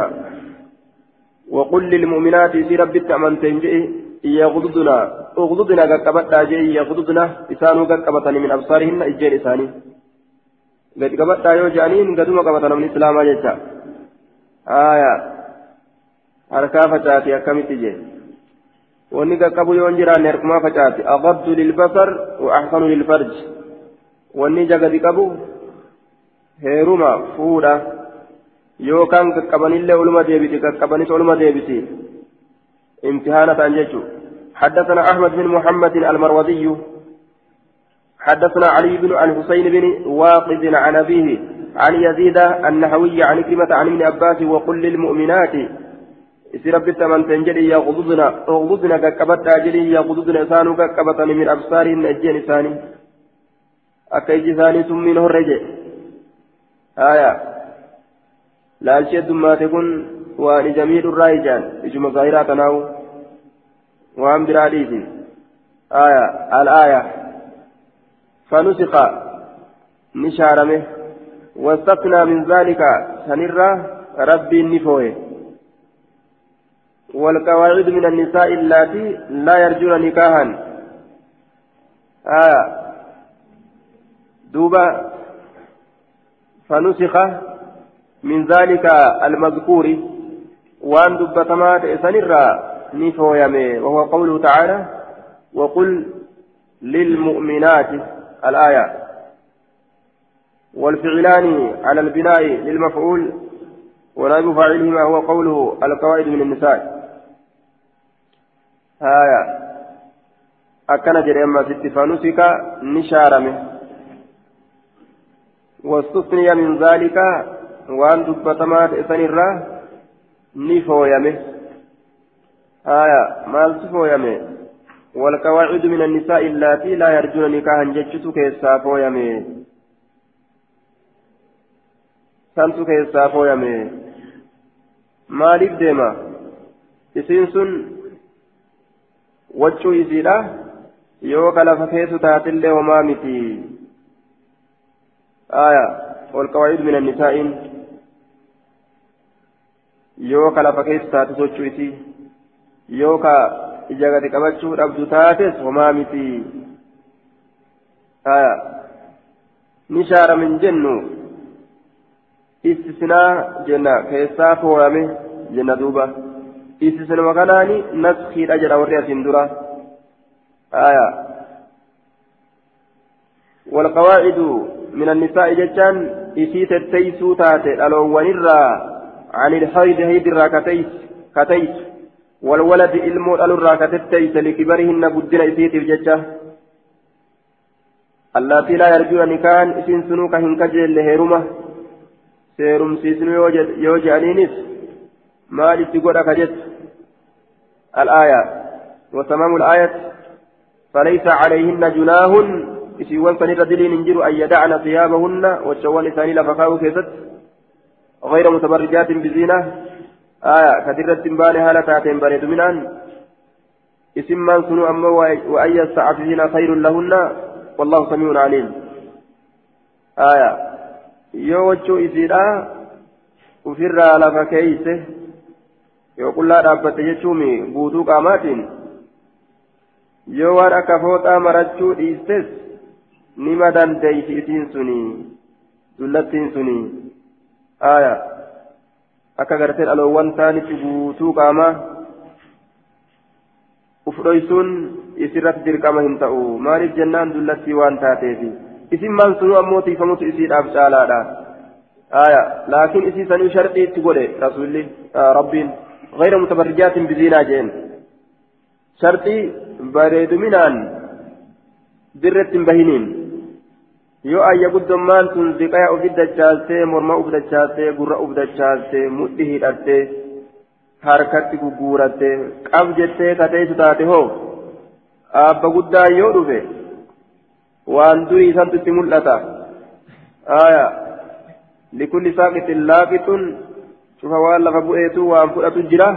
Speaker 1: وقل للمؤمنات في رب التأمن تنجئ يغضضن. أغضضن قبطا جي يغضضن. إسانو قبطن من أبصارهن إجير إساني. قد قبطا يو جانين قدوم قبطن من إسلام جيتا آية. أركافة تاتي أكمت جي qaqqabu yoo hin jiraanne harkumaa facaate aqabdu lilbasar wa axsanu lilfarj wanni jagadi qabu heeruma fuudha yookaan qaqqabanillee oluma deebiti qaqqabanis oluma deebiti امتحانة عن حدثنا أحمد بن محمد المروزي حدثنا علي بن الحسين بن واقد عن أبيه عن يزيد النحوي عن كلمة عن ابن عباس وقل للمؤمنات rabbitti amanteen jedhi yaqududna uqdudna qaqqabadhaa jedhi yaqududna isaanuu qaqqabatan min absaarihin ejjeen isaanii akka iji isaanii summiin horre je haya laalchi heddummaate kun waan ija miidhurraa ijaan ijuma zaahiraa tanaawu waan biraa dhiisin haya al-aaya fanusiqa ni shaarame واستثنى من ذلك سنرى ربي نفوه والقواعد من النساء اللاتي لا يرجون نكاحا. آه. دوبا فنسخ من ذلك المذكور. وأن دبتما تأسنرا نفو يمي وهو قوله تعالى وقل للمؤمنات الآية. والفعلان على البناء للمفعول. ونائب فاعلهما هو قوله القواعد من النساء. Jedhe ammas itti fanusika ni shaarame wastusniya min zaalika waan dubbatamaa ta'e sanirraa ni fooyame haya maaltu fooyame والقواعد من النساء اللاتي لا يرجون نكاحا جتشتو كيسا فويمي سانتو كيسا فويمي مالك ديما sun wachuu isiidha yoo ka lafa keessu taatillee homaa miti aya والقواعد من النساء yoo ka lafa keessa taate sochuu isii yoo ka ija gadi qabachuu dhabdu taates homaa miti aya ni shaaramin jennu istisnaa jenna keessaa foorame jenna duuba isisnuma kanaani naskiidha jedha warri asin dura. Aya. والقواعد من النساء جتان إسيت التيسو تاتي الأول عن الحيض هيد الراكتيس كتيس والولد إلمو الراكتيس لكبرهن بدنا إسيت الججة اللاتي لا يرجون نكان إسين سنوك هنكجل لهرمة سيرم سيسنو يوجد أنينس مالك تقول أكجت الآية. وتمام الآية. فليس عليهن جناه إسيوان سنير دلين انجروا أن يدعن ثيابهن والشوان ثاني لفقاو كيست غير متبرجات بزينة. آية. كثيرة بالي هالة تاتين بريد منان اسم من سنو أما وأن يستعففين خير لهن. والله سميع عليم. آية. يوجو إسيرا وفر لفكيسه yoo qullaa dhaabbatte jechuumi guutuu qaamaatiin yoo waan akka fooxaa marachuu dhiistes nima dandeeyti isiin suni dullattiin suni aya akka gartee dhaloowwan taanitti guutuu qaamaa uf dhoysuun isirratti dirqama hin ta'u maaliif jennaan dullattii waan taateefi isin maan sunuu ammoo tiifamutu isiidhaaf caalaadha aya laakiin isii sanii sharxii itti godhe rasulli rabbiin غير متبرجات بزينة جين شرطي بريد منان برة بهنين tun ziqaya ofi dachaaltee morma uf dachaaltee gurra uf dachaaltee mudhi hidhattee harkatti gugguurattee qab jettee kateessu taate hoo abba guddaa yoo dhufe waan durii isantu itti mul'ata aya likulli saaqitin laaqixun cufa waan lafa bu'eetu waan fudhatu jira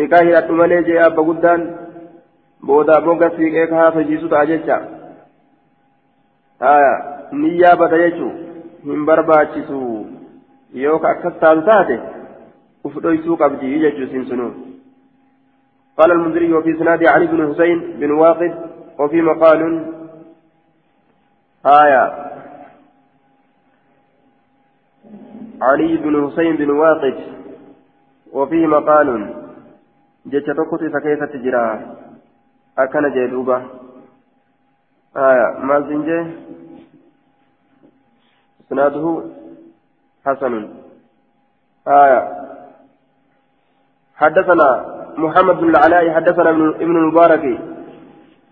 Speaker 1: nikaa hidhadhu malee jee abba guddaan boodaa boga siiqee ka haafajiisu ta'a jecha haya niyyaa bada jechu hin barbaachisu yoo ka akkas taatu taate uf dhoysuu qabdi jechuu isin sunu قال المنذري وفي سناد علي بن حسين بن واقد وفي مقال آية علي بن حسين بن واقد وفيه مقال keessatti jira akkana jee duuba aya maal sin jee isnaaduhu hasanun aya حدثنا محمد بن العلاء حدثنا ابن المبارك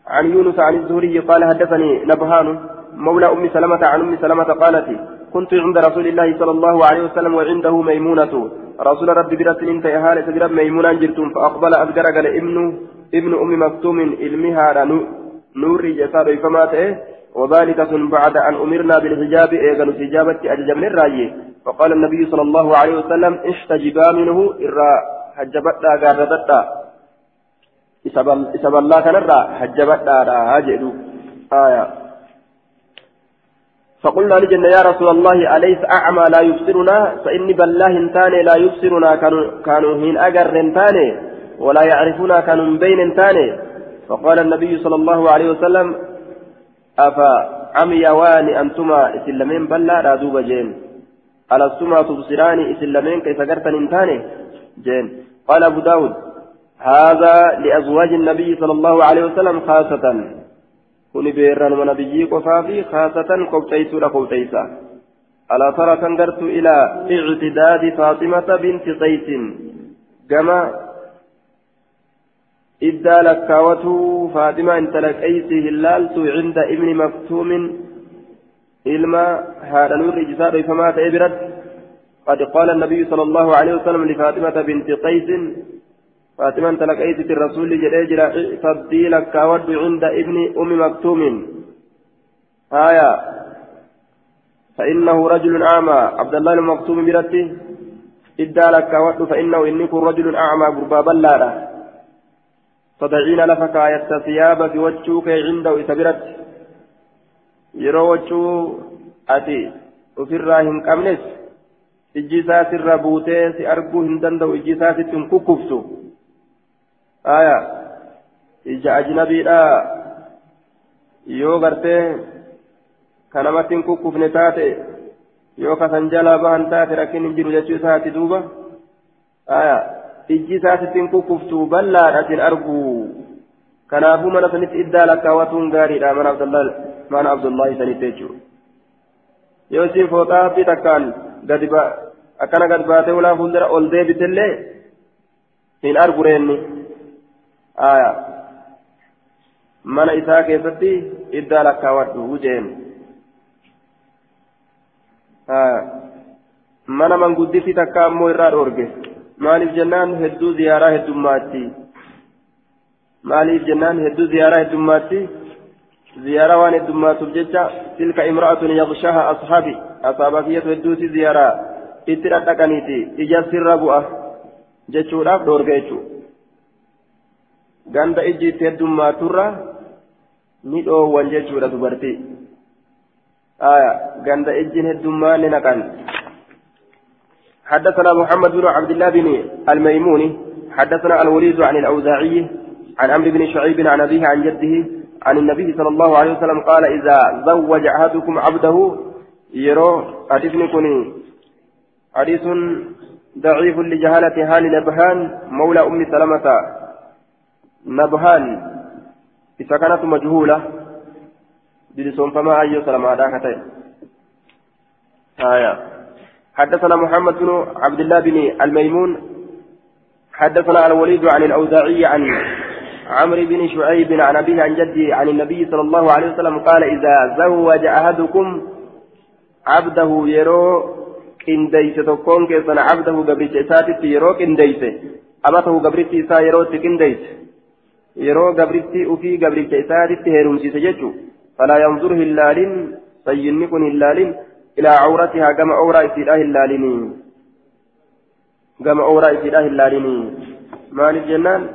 Speaker 1: عن يونس عن الزهري قال حدثني نبهان مولى أم سلمة عن أم سلمة قالت كنت عند رسول الله صلى الله عليه وسلم وعنده ميمونة. رسول ربي برت انت هالة برب ميمونة جرتم فأقبل أذكر قال ابن ابن أم مكتوم علمها نور جسار فما وذلك بعد أن أمرنا بالحجاب إيغن سجابة أججب الرأي فقال النبي صلى الله عليه وسلم اشتجبا منه إرى حجبتا قاردتا إسب الله كان الرأى حجبتا راجعوا آية. فقلنا لجنة يا رسول الله أليس أعمى لا يبصرنا؟ فإني بالله تاني لا يبصرنا كانوا هين أجر تاني ولا يعرفنا كانوا بين تاني فقال النبي صلى الله عليه وسلم أفا عميوان أنتما إسلامين بلا رادوب جين. ألستما تبصراني إسلامين كيف قرتن تاني جين. قال أبو داود هذا لأزواج النبي صلى الله عليه وسلم خاصة. Kuni beerranuma nabiyyii qofaa fi khaasatan qobxeeysuudha qobxeeysa alaa tara kan gartu ilaa ictidaadi faaximata binti qaysin gama iddaa lakkaawwatuu faaximaa intala qaysi hin laaltu cinda ibni maktuumin ilma haadha nurri ijisaa dhoyfamaa ta'e biratti قد قال النبي صلى الله عليه وسلم لفاطمة بنت قيس فاطمة تلقيت الرسول جريجرا تبديلك كاود عند ابن أم مكتوم. آية. فإنه رجل أعمى. عبد الله المكتوم برته إدى لك كاود فإنه إني كن رجل أعمى قربا بلارة تضعين لفك آية ثياب في وجهك عنده إسبرت yeroo wachuu ati ofirraa hin qabnes ijji isaa sirra buutee si arguu hin danda'u ijji isaa sitti hin kukkuftu ajnabiidha yoo gartee ka namatti hin kukkufne taate yoo kasan jalaa bahan taate rakkin hin jiru jechuu isaati duuba aya ijji isaatitti hin kukkuftu bal'aadhatin arguu kanaafuu mana sanitti iddaa lakkaawwatuun gaariidha mana abdullahi mana abdullahi sanitti jechuudha yoo isiin fooxaa fi takkaan gadi akkana gad baatee ulaa fuuldura ol deebitellee hin reenni. aya mana isaa keessatti iddaa lakkaawwadhu jeen mana mangudditti takka ammoo irraa dhoorge maaliif jennaan hedduu ziyaaraa heddummaatti maaliif jennaan hedduu ziyaaraa heddummaatti ziyaaraa waan heddummaatuuf jecha tilka imra'atun yakshaha ashaabi asaaba kiyyatu hedduuti ziyaaraa itti dhadhaqaniiti ija sirra bu'a jechuudhaaf dhoorge jechuudha ganda iji itti heddummaatturra ni dhoowwan jechuudha dubartii. Ganda ijjiin heddummaan ni naqan. حدثنا محمد بن عبد الله بن الميموني حدثنا الوليد عن الأوزاعي عن عمرو بن شعيب عن أبيه عن جده عن النبي صلى الله عليه وسلم قال إذا زوج أحدكم عبده يرو حديث كني حديث ضعيف لجهالة هال نبهان مولى أم سلمة. نبهان إذا كانت مجهولة بلسون فما أي سلام هذا آية. حدثنا محمد بن عبد الله بن الميمون. حدثنا الوليد عن الأوزاعي عن عمرو بن شعيب عن أبيه عن جدي عن النبي صلى الله عليه وسلم قال إذا زوج أحدكم عبده يرو قنديس تكون كيسن عبده قبرت إساتي يرو قنديس أمته قبرت إسا يرو قنديس yanzur hin laalin sayyinni kun hin laalin ilaa cawratihaa gama ooraa isiidhaa hin laalinii gama ooraa isiidhaa hin laalinii maaliif jennaan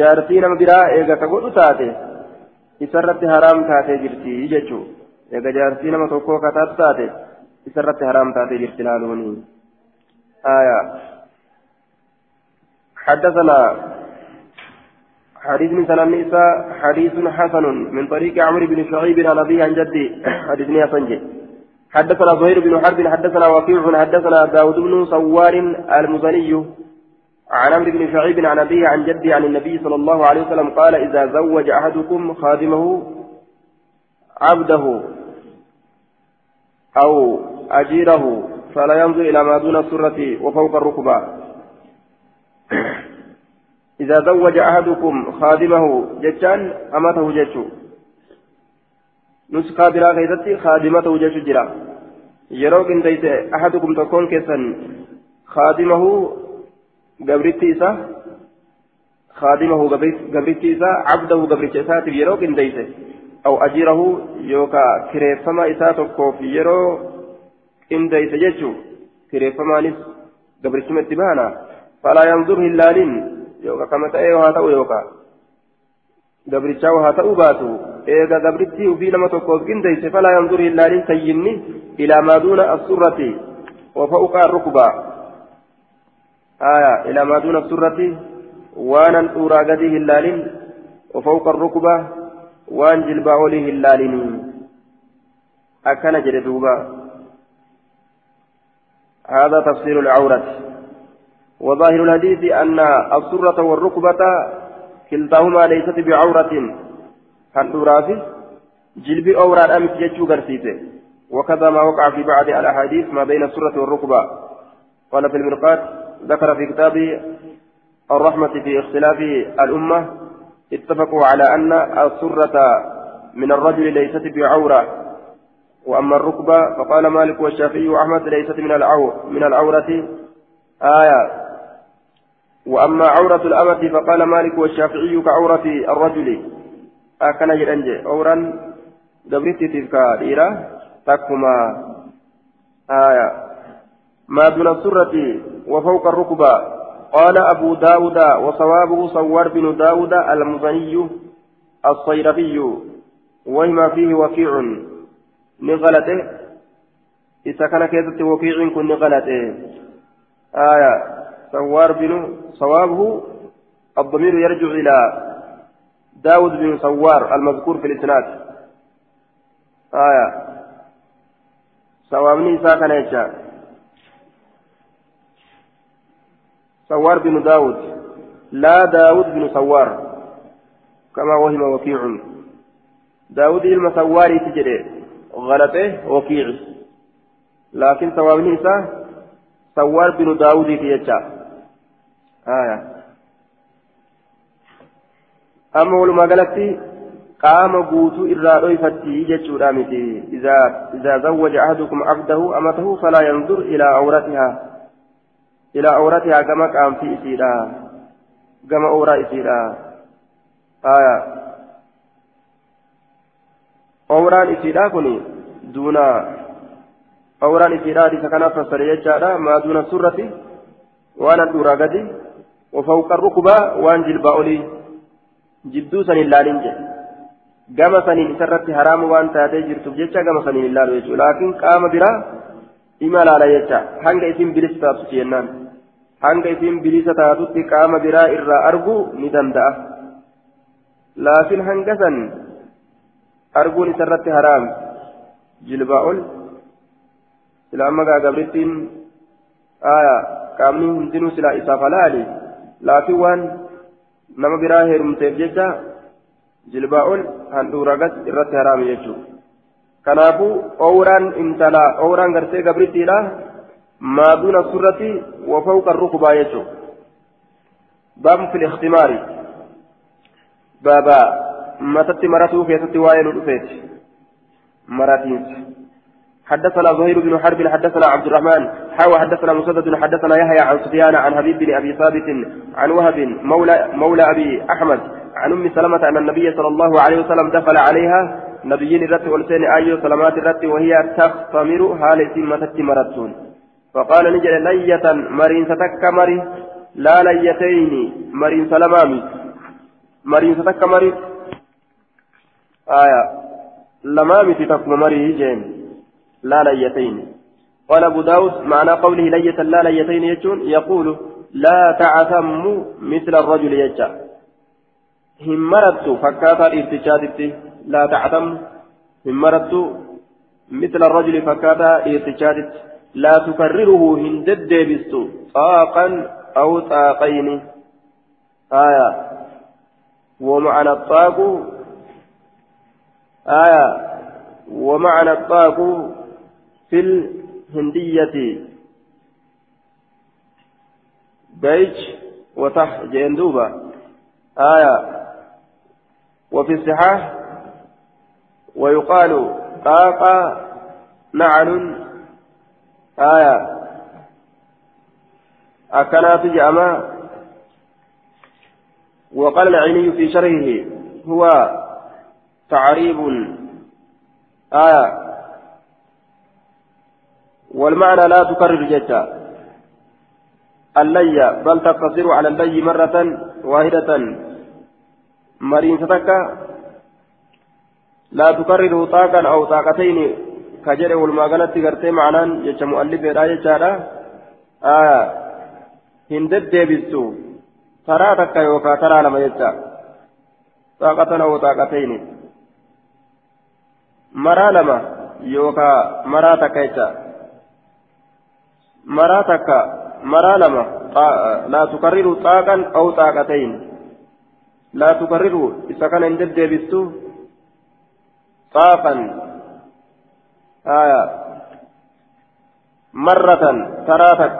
Speaker 1: jaartii nama biraa eega ka godhu taate isarratti haraam taatee jirti jechuun eega jaartii nama tokkoo kataatu taate isarratti haraam taatee jirti laaluuni. آية حدثنا حديث من سنن نساء حديث حسن من طريق عمرو بن شعيب عن أبيه عن جدي حديث حسن حدثنا زهير بن حرب حدثنا وكيع حدثنا داود بن صوار المزني عن عمرو بن شعيب عن أبيه عن جدي عن النبي صلى الله عليه وسلم قال إذا زوج أحدكم خادمه عبده أو أجيره فلا ينظر إلى ما دون السرة وفوق الركبة. إذا زوج أحدكم خادمه جتان أمته جتشو نسخة برا غيرتي خادمته جتشو جرا. يروك إن أحدكم تكون كيسا خادمه gabritti isa خادمه قبرتي إسا عبده قبرتي إسا يرو كنديسه أو أجيره يوكا كريفما إسا تكو في يرو كنديسه جيتشو كريفما نس قبرتي متبانا. فلا ينظر هلالين. يوكا كما تأيو هاتو يوكا قبرتي هاتو باتو إيغا قبرتي وفي لما تكو كنديسه فلا ينظر هلالين سيني إلى ما دون السرة وفوق الركبة آية إلى ما دون السرة وأنا الأورى قديه اللالين وفوق الركبة وان جلبا عليه اللالين أكن جلدوبا هذا تفسير العورة وظاهر الحديث أن السرة والركبة كلتاهما ليست بعورة. هل جلب أورى أمس جتشو وكذا ما وقع في بعض الأحاديث ما بين السرة والركبة. قال في المرقات ذكر في كتابه الرحمة في اختلاف الأمة اتفقوا على أن السرة من الرجل ليست بعورة. وأما الركبة فقال مالك والشافعي وأحمد ليست من العو من العورة. آية وأما عورة الأمة فقال مالك والشافعي كعورة الرجل. أكن جرنج أورا دبرتي تلك ديرة تكما. آية. ما دون السرة وفوق الركبة. قال أبو داود وصوابه صور بن داود المزني الصيرفي. وما فيه وكيع. نغلته. إذا كان كيزة وكيع كن نغلته. آية. صوار بن صوابه الضمير يرجع إلى داود بن صوار المذكور في الإسناد. آية. صوابني ساكن يجعل سوار بن داود. لا داود بن سوار. كما وهم وكيع. داود المسواري تجري غلطه وكيع. لكن سواب نساء سوار بن داود يجا آية أما ولما قالت qaama guutuu irraa dhoyfatti jechuudha miti. إذا زوج أحدكم عبده أمته فلا ينظر إلى عورتها إلى أورتها كما كان في إسيرا كما أورا إسيرا آية أوران إسيرا كني دون أوران إسيرا دي سكنا فسر يجارا ما دون السرة وأنا الدورا قدي وفوق الركبة وأن جلبا أولي جدو سن اللالين saniin isarratti haraamu waan taatee jirtuuf jecha gama saniin ilaalu jechuudha laakiin qaama biraa imalaala jecha hanga isin bilisa taatu jennaan hanga isin bilisa taatutti qaama biraa irraa arguu ni danda'a laakiin hanga san arguun isarratti haraam jilbaa ol silaa amma gaagabrittiin aya qaamni hundinuu silaa isaaf halaali laakiin waan nama biraa heerumteef jecha jilbaa ol handhuuragas irratti haraami jechuudha kanaafuu oowraan intalaa oowraan gartee gabrittiidha ما دون السرة وفوق الركبة يجو باب في الاختمار بابا متت مرته في ست وائل الأفيت مراتين حدثنا زهير بن حرب حدثنا عبد الرحمن حاوى حدثنا مسدد حدثنا يحيى عن سفيان عن حبيب بن أبي ثابت عن وهب مولى مولى أبي أحمد عن أم سلمة أن النبي صلى الله عليه وسلم دخل عليها. نبيين الرت والسين أيو سلامات الرت وهي تختمر حال سمتت مرتون. فقال نجل لية مرين ستك مري لا ليتين مرين سلمامي مرين ستك مري آية. لمامي تتكم مري جين لا ليتين. قال أبو داود معنى قوله لية لا ليتين يجون يقول لا تعثم مثل الرجل يجا. هم مرت فكاتا ارتشادتي لا تعثم. هم مرت مثل الرجل فكاتا ارتشادتي لا تكرره هندد بستو. طاقا أو طاقين. آية. ومعنى الطاق آية. ومعنى الطاق في الهندية. بيج وتح جندوبة. آية. وفي الصحاح. ويقال طاق نعل. آية. أكنات جأما وقال العيني في شرحه. هو تعريب. آية. والمعنى لا تكرر جدا. اللي بل تقتصر على اللي مرة واحدة. مرين ستكا لا تكرر طاقا أو طاقتين. كجر والماغنة قرتي معنى جتش مؤلف راية جارة. آية هندد ديبستو ترى تكا يوكا ترى لما يجتا طاقة أو طاقتين. مرا لما يوكا مرا تكا يجتا مرا تكا مرا لما لا تكرر طاقا أو طاقتين لا تكرر إذا كان هندد ديبستو طاقا آية مرة تراتك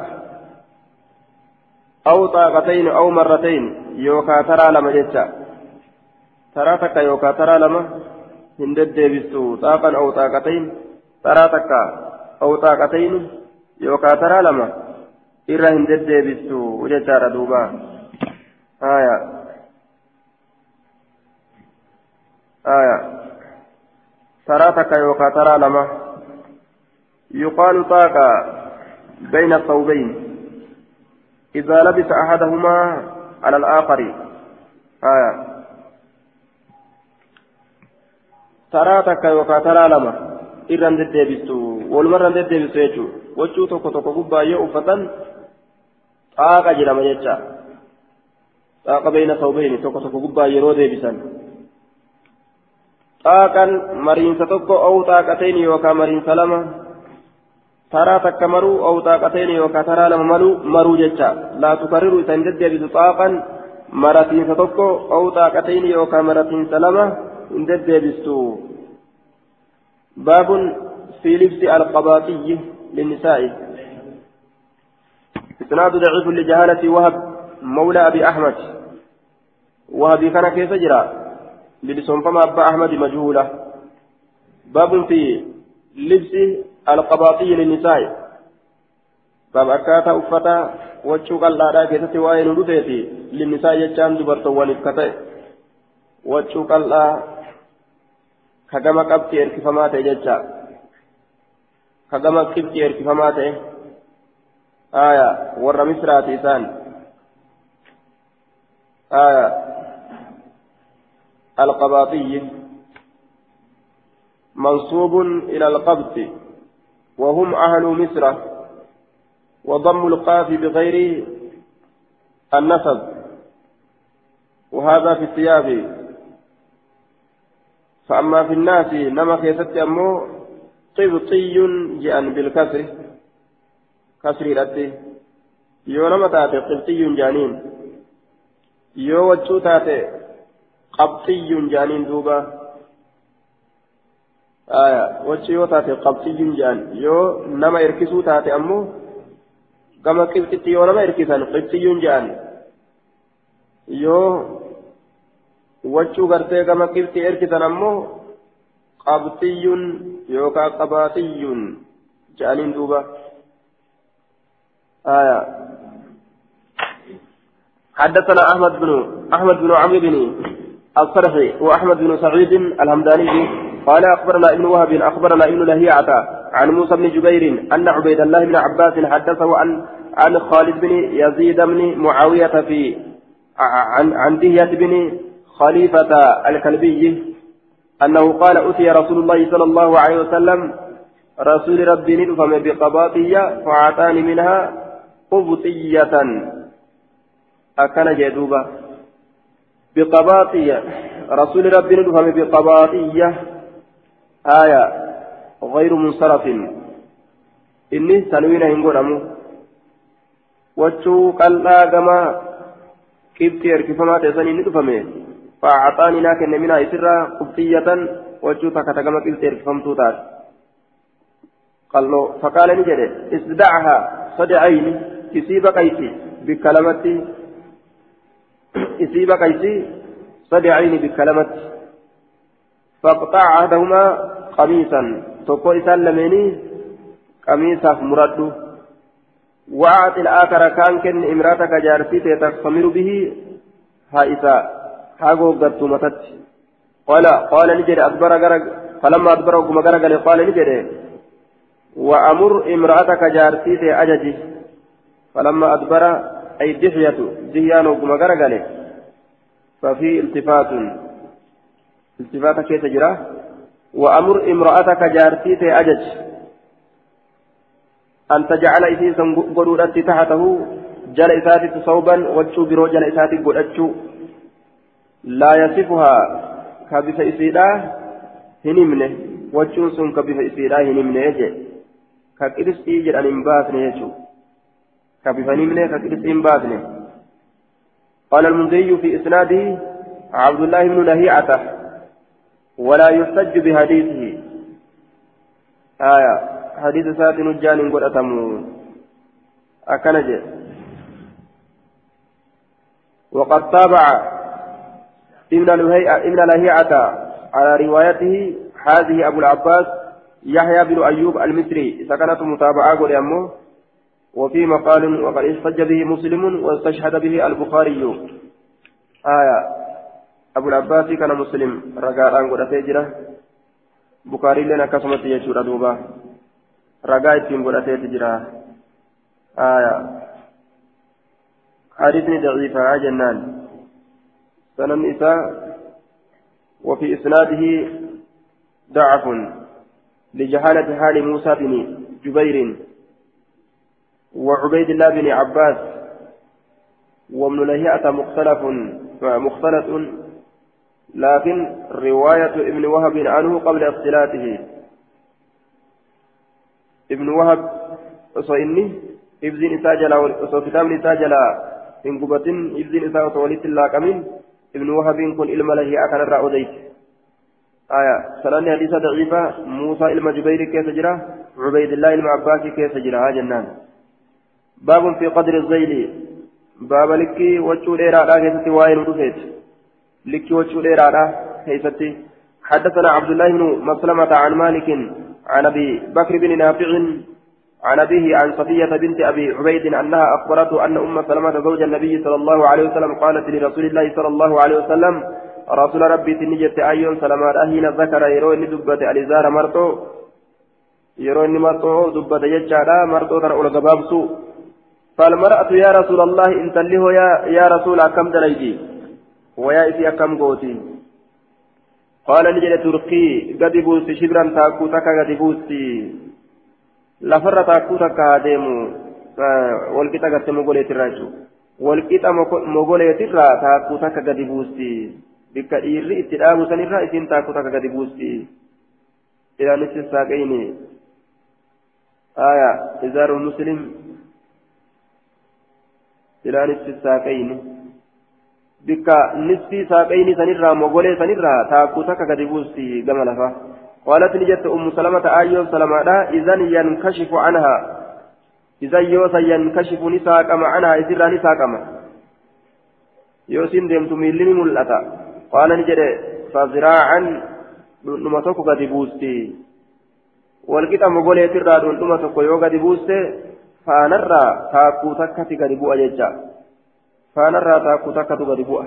Speaker 1: أو طاقتين أو مرتين يوكا ترى لما جتا تراتك يوكا ترى لما هندد ديبستو طاقا أو طاقتين تراتك أو طاقتين يوكا ترى لما إرى هندد ديبستو وجتا دوبا آية آية ترى تك يوكا ترى لما يقال طاقة بين الثوبين إذا لبس أحدهما على الآخر آية ترى تك يوكا ترى لما irran deddeebistu walumarran deddeebistu jechuun wachuu tokko tokko gubbaa yoo uffatan xaaqa jedhama jecha xaaqa beeyna sawbeeni tokko tokko gubbaa yeroo deebisan xaaqan mariinsa tokko ou xaaqateen yookaan mariinsa lama taraa takka maruu ou xaaqateen yookaan taraa lama maluu maruu jecha laa tukarriru isa hin deddeebisu xaaqan maratiinsa tokko ou xaaqateen yookaan maratiinsa lama hin deddeebistu baabun لبس القباطي للنساء. إسناد ضعيف لجهالة وهب مولى أبي أحمد. وهب كان كيف جرى؟ لبسهم أبا أحمد مجهولة. باب في لبس القباطي للنساء. باب أكاتا أفتا وجهك الله كيست وين رفيتي للنساء يجان دبرتوان إفكتي وجهك الله كما قبتي إركفما تججا كما قبتي إركفما تججا آية ور مصرات إسان آية القباطي منصوب إلى القبط وهم أهل مصر وضم القاف بغير النسب وهذا في الثياب فأما في الناس نما كيست أمو قبطي جاء بالكسر كسر الأتي يو نما تاتي قبطي جانين يو وجو تاتي qabxiyyuun jaaniin duuba wachi yoo taate qabxiyyuun jaan yoo nama erkisuu taate ammoo gama qibxitti yoo nama erkisan qibxiyyuun jaan yoo wachuu gartee gama qibxi erkisan ammoo qabxiyyuun yookaan qabaaxiyyuun jaaniin duuba. آية حدثنا أحمد بن أحمد بن عمرو بن الصرحي وأحمد بن سعيد الهمداني قال أخبرنا ابن وهب أخبرنا ابن لهيعة عن موسى بن جبير أن عبيد الله بن عباس حدثه عن عن خالد بن يزيد بن معاوية في عن عن دهية بن خليفة الكلبي أنه قال أتي رسول الله صلى الله عليه وسلم رسول ربي ندفم بقباطية فأعطاني منها قبطية. أكن جدوبة بقباطية رسول ربي ندفم بقباطية آية. غير منصرف. إني تنوين هنقول وجو قلنا كما كبت يركفما تسني ندفمه. فأعطاني لكن منها إسرا قبطية وجو تكتا كما كبت يركفمتو تات قال له فقال نجد استدعها صدعين كسيب قيسي بكلمة كسيب قيسي صدعين بكلمة. فاقطع أحدهما قميصا تقول إسان قميصا مرده وأعطي الآخر كان كن إمرأتك جارتي تستمر به هائسا. هاغو قد متت قال قال نجري أدبر غرق فلما أدبر وقم غرق قال نجري وأمر امرأتك جارتي أججي فلما أدبر أي دحية دهيان وقم غرق ففي التفات التفات كيف تجرى وأمر امرأتك جارتي أجج أن تجعل إسيسا قرودة تحته جل إساتي صوبا وجو برو جل إساتي قرأتشو لا يصفها كبف إسيدا هنمنه وجو سن كبف إسيدا هنمنه يجي ككرس إيجر أن إنباتنه يجو كبف هنمنه ككرس إنباتنه قال المنذي في إسناده عبد الله بن لهيعة ولا يحتج بحديثه. آية حديث سات نجان قد أتموا أكنج وقد تابع ابن ابن على روايته هذه أبو العباس يحيى بن أيوب المصري. سكنت متابعة قل أمه وفي مقال وقد احتج به مسلم واستشهد به البخاري. آية. أبو العباس كان مسلم. رجاء أن قد تجرى بخاري لنا كسمت يجور دوبا. ragaa ittiin godhateeti jira aya حديثني ضعيفة جنان. سنن إساء وفي إسناده ضعف لجهالة حال موسى بن جبير وعبيد الله بن عباس وابن لهيئة مختلف مختلط لكن رواية ابن وهب عنه قبل اختلاطه. ابن وهب osoo inni ibziin isaa jalaa osoo kitaabni isaa jalaa hin gubatin laaqamin ibnu wahabiin kun ilma lahi'aa kanarraa odeyse aya sananni hadiisa daciifa muusaa ilma jubayri keessa jira cubaydillaa ilma abbaasii keessa jira haa jennaan baabun fi qadri zayli baaba likkii wachuu dheeraadhaa keessatti waa'ee nu dhufeeti likkii wachuu dheeraadhaa keessatti حدثنا عبد الله بن مسلمة عن مالك عن ابي بكر بن نافع عن أبيه عن صفية بنت أبي عبيد أنها أخبرته أن أم سلمة زوج النبي صلى الله عليه وسلم قالت لرسول الله صلى الله عليه وسلم رسول ربي تنجت أيون سلمات أهين ذكر يروي دبة الازار مرتو يروي مرتو دبة يجعل مرتو ترى أولى قبابسو فالمرأة يا رسول الله إن تليه يا يا رسول كم دريجي؟ ويا إسي كم قوتي؟ قال نجد ترقي قد بوستي شبرا تاكو تكا قد بوستي لفر تاكو تكا ديمو والكتا قد مغولي تراجو والكتا مغولي ترا تاكو تكا قد بوستي بك إيري اتدام سنرا إسين تاكو تكا قد بوستي إلى نسي الساقين آية إزار المسلم إلى نسي الساقين bikka nisfii saaqayni sanirraa mogolee sanirraa taakkuu takka gadi buusti gama lafa. قالت نجت أم سلمة آيون سلمة إذن ينكشف عنها. إذن يوسا ينكشف نساكم عنها إذن نساكم يوسين ديمت ميلين ملأتا. قال نجد فزراعا نمتوك قد بوستي. والكتا مقولي ترى نمتوك يو قد بوستي. فانرى تاكو تكتي قد بو أججا فانرى تاكو تكتو قد بو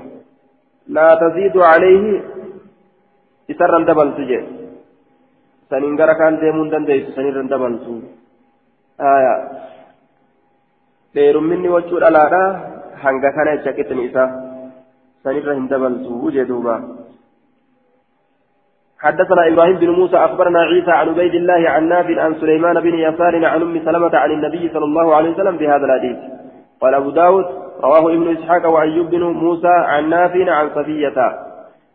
Speaker 1: لا تزيد عليه. إسرا دبل تجي. Saniin gara kaan deemuun dandeessu sanirra hin dabaltu dheerumminni wachuu dhalaadha hanga kana jecha qixni isaa sanirra hin حدثنا إبراهيم بن موسى أخبرنا عيسى عن عبيد الله عن نافع عن سليمان بن يسار عن أم سلمة عن النبي صلى الله عليه وسلم بهذا الحديث. قال أبو داود رواه ابن إسحاق وأيوب بن موسى عن نافع عن صفية.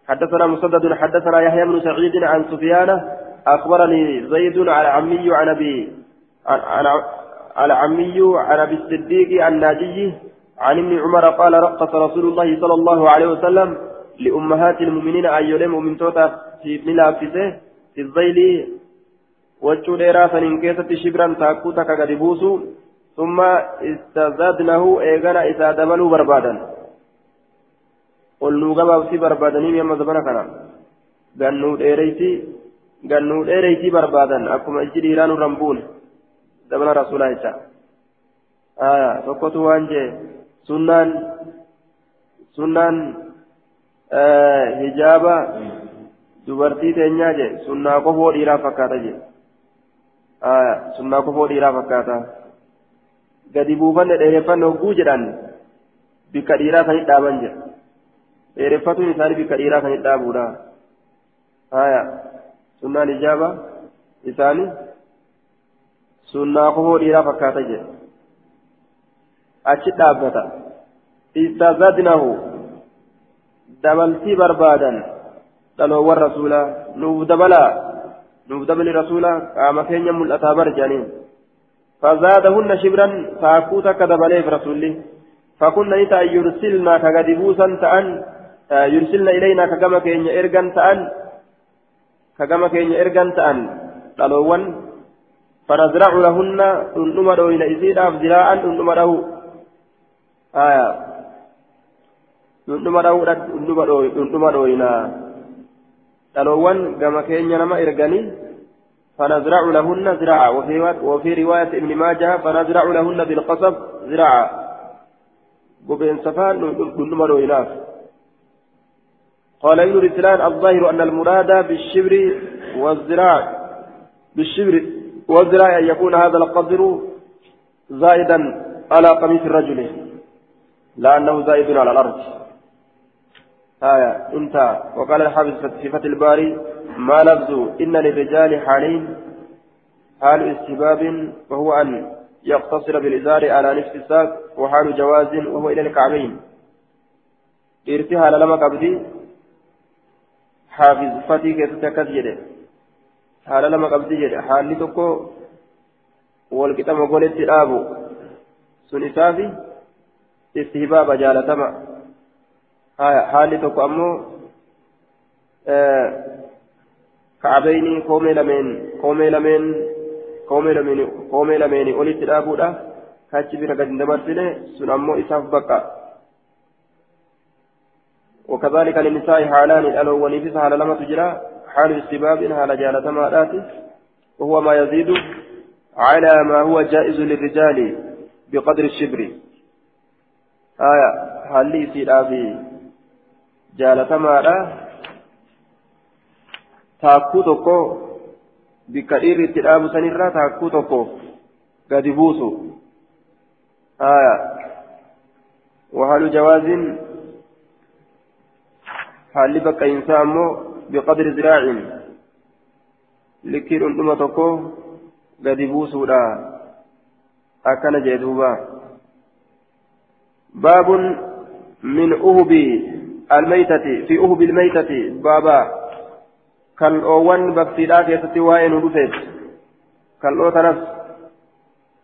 Speaker 1: حدثنا مسدد حدثنا يحيى بن سعيد عن سفيان أخبرني زيد عن عمي عن أبي العمي عن أبي الصديق الناجي عن ابن عمر قال رقص رسول الله صلى الله عليه وسلم لأمهات المؤمنين يلموا من توتا في ابن لافسه في الظيل. وجو ديرا سنين كيسة شبرا تاكوتا كغدبوسو ثم استزادنه إيغانا إذا دبلوا بربادا. قلنوا قبا بربادني مما زبنا كنا. gannuu dheereyti gannuu dheereyti barbaadan akkuma ijji dhiiraa nu rambuun dabana rasuulaa jecha aya tokkotu waan jee sunnaan sunnaan hijaaba dubartii teenyaa je sunnaa kofoo dhiiraa fakkaata je aya sunnaa kofoo dhiiraa fakkaata gadi buufanne dheereffanne hogguu jedhan bikka dhiiraa sanit dhaaban je dheereffatuun isaanii bikka dhiiraa sanit dhaabuudha haya sunnaan ijaaba isaanii sunnaa kofoo dhiiraa fakkaata jedhe achi dhaabbata istazadnahu dabaltii barbaadan dhaloowwan rasuulaa nuuf dabalaa nuuf dabali rasuulaa qaama keenya mul'ataa bar jedhaniin فزادهن شبرا فاكوتا كذباليه رسولي فكنا نتا يرسلنا كغدبوسا تأن يرسلنا إلينا كما كين إرغان تأن كما كين إرغان تأن قالوا فنزرع لهن أنما دوين إزيدا زراعا أنما له آية أنما له أنما دوين قالوا كما كين نما إرغاني فنزرع لهن زراعا وفي, وفي رواية ابن ماجه فنزرع لهن بالقصب زراعا قبين سفان أنما دويناف قال ابن رسلان الظاهر أن المراد بالشبر والزراع. بالشبر والزراع أن يكون هذا القدر زائدا على قميص الرجل لأنه زائد على الأرض. آية انتهى. وقال الحافظ في فتح الباري ما لفظ إن للرجال حالين حال استباب وهو أن يقتصر بالإزار على نصف الساق وحال جواز وهو إلى الكعبين. ارتهال لما قبدي حافظ فتي كيف تكذب haala lama qabdi jedhe haalli tokko walqixama goletti dhaabu sun isaafi istihbaaba jaalatama haalli tokko ammoo kacbayni koomee lameen koomee lameen koomee lameen koomee lameeni olitti dhaabuudha kachi bira gadi dabarsine sun ammoo isaaf bakka وكذلك للنساء حالان الألوان في حال لما تجرى حال استباب على جالة مالات وهو ما يزيد على ما هو جائز للرجال بقدر الشبر. آية هل لي في جالة مالا تاكو توكو بكثير اتلاب سنرا تاكو توكو قد بوسو آية وهل جواز هل بقى إنسان بقدر ذراع لكن أنتم تكو قد بوسودا أكن جدوبا باب من أهب الميتة في أهب الميتة بابا كان أوان بكتيرا كيستي وين ودفت كان أو تنس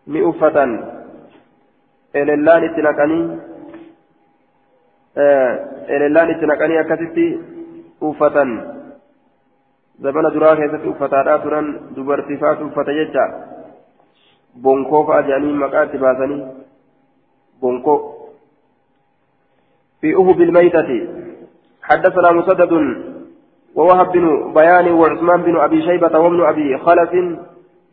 Speaker 1: مئفة إلالان اتنقني أكتتي uffatan zabana duraa keessatti uffataadhaa turan dubartii faatu uffata jecha bonkoo fa'a jedhanii maqaa itti baasanii bonkoo. في أهب الميتة حدثنا مسدد ووهب بن بيان وعثمان بن أبي شيبة وابن أبي خلف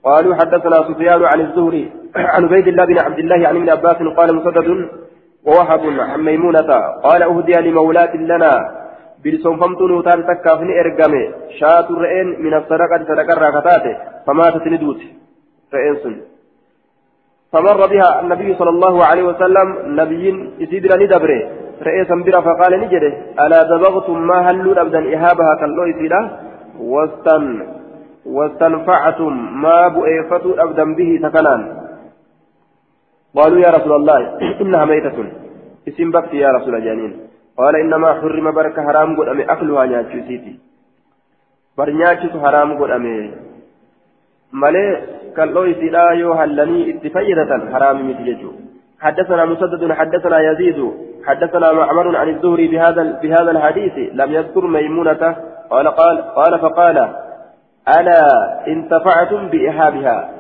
Speaker 1: قالوا حدثنا سفيان عن الزهري عن عبيد الله بن عبد الله عن ابن عباس قال مسدد ووهب عن ميمونة قال أهدي لمولاة لنا. takkaaf ni ergame shaatu re'een mina sadaqati sadaqarraa kataate famaatat ni duute re'een sun فمر بها النبي صلى الله عليه وسلم. نبي إسيدنا ندبره. رئيسا برا فقال نجده. ألا دبغتم ما هلوا أبدا إهابها كالله إسيدا واستن واستنفعتم ما بؤيفتوا أبدا به سكنان قالوا يا رسول الله <clears throat> إنها ميتة. اسم بكت يا رسول الجانين قال إنما حرم بركة حرام قد أمي أكلها نياتشو سيتي. بر نياتشو حرام قد أمي. مالي كاللو إسيدا يو هلني اتفيدة حرام متججو حدثنا مسدد حدثنا يزيد حدثنا معمر عن الزهري بهذا بهذا الحديث لم يذكر ميمونة. قال قال قال فقال ألا انتفعتم بإهابها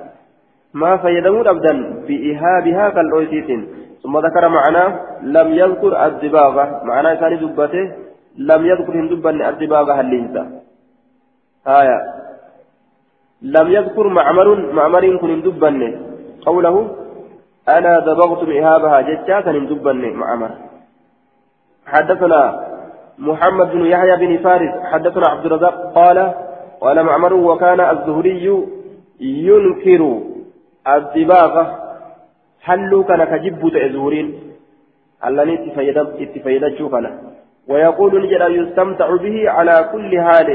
Speaker 1: ما فيدمون أبدا بإهابها كالأويسيت ثم ذكر معنا لم يذكر الدباغة معناه كان دبته لم يذكر هندبا الدباغة هلينسا آية. لم يذكر معمر معمر كن هندبا قوله أنا دبغتم إهابها جتاتا هندبا معمر. حدثنا محمد بن يحيى بن فارس حدثنا عبد الرزاق قال قال معمر وكان الزهري ينكر الدباغة حلوا كان كجب تأزورين اللني اتفيدت شوفنا ويقول نجد يستمتع به على كل حال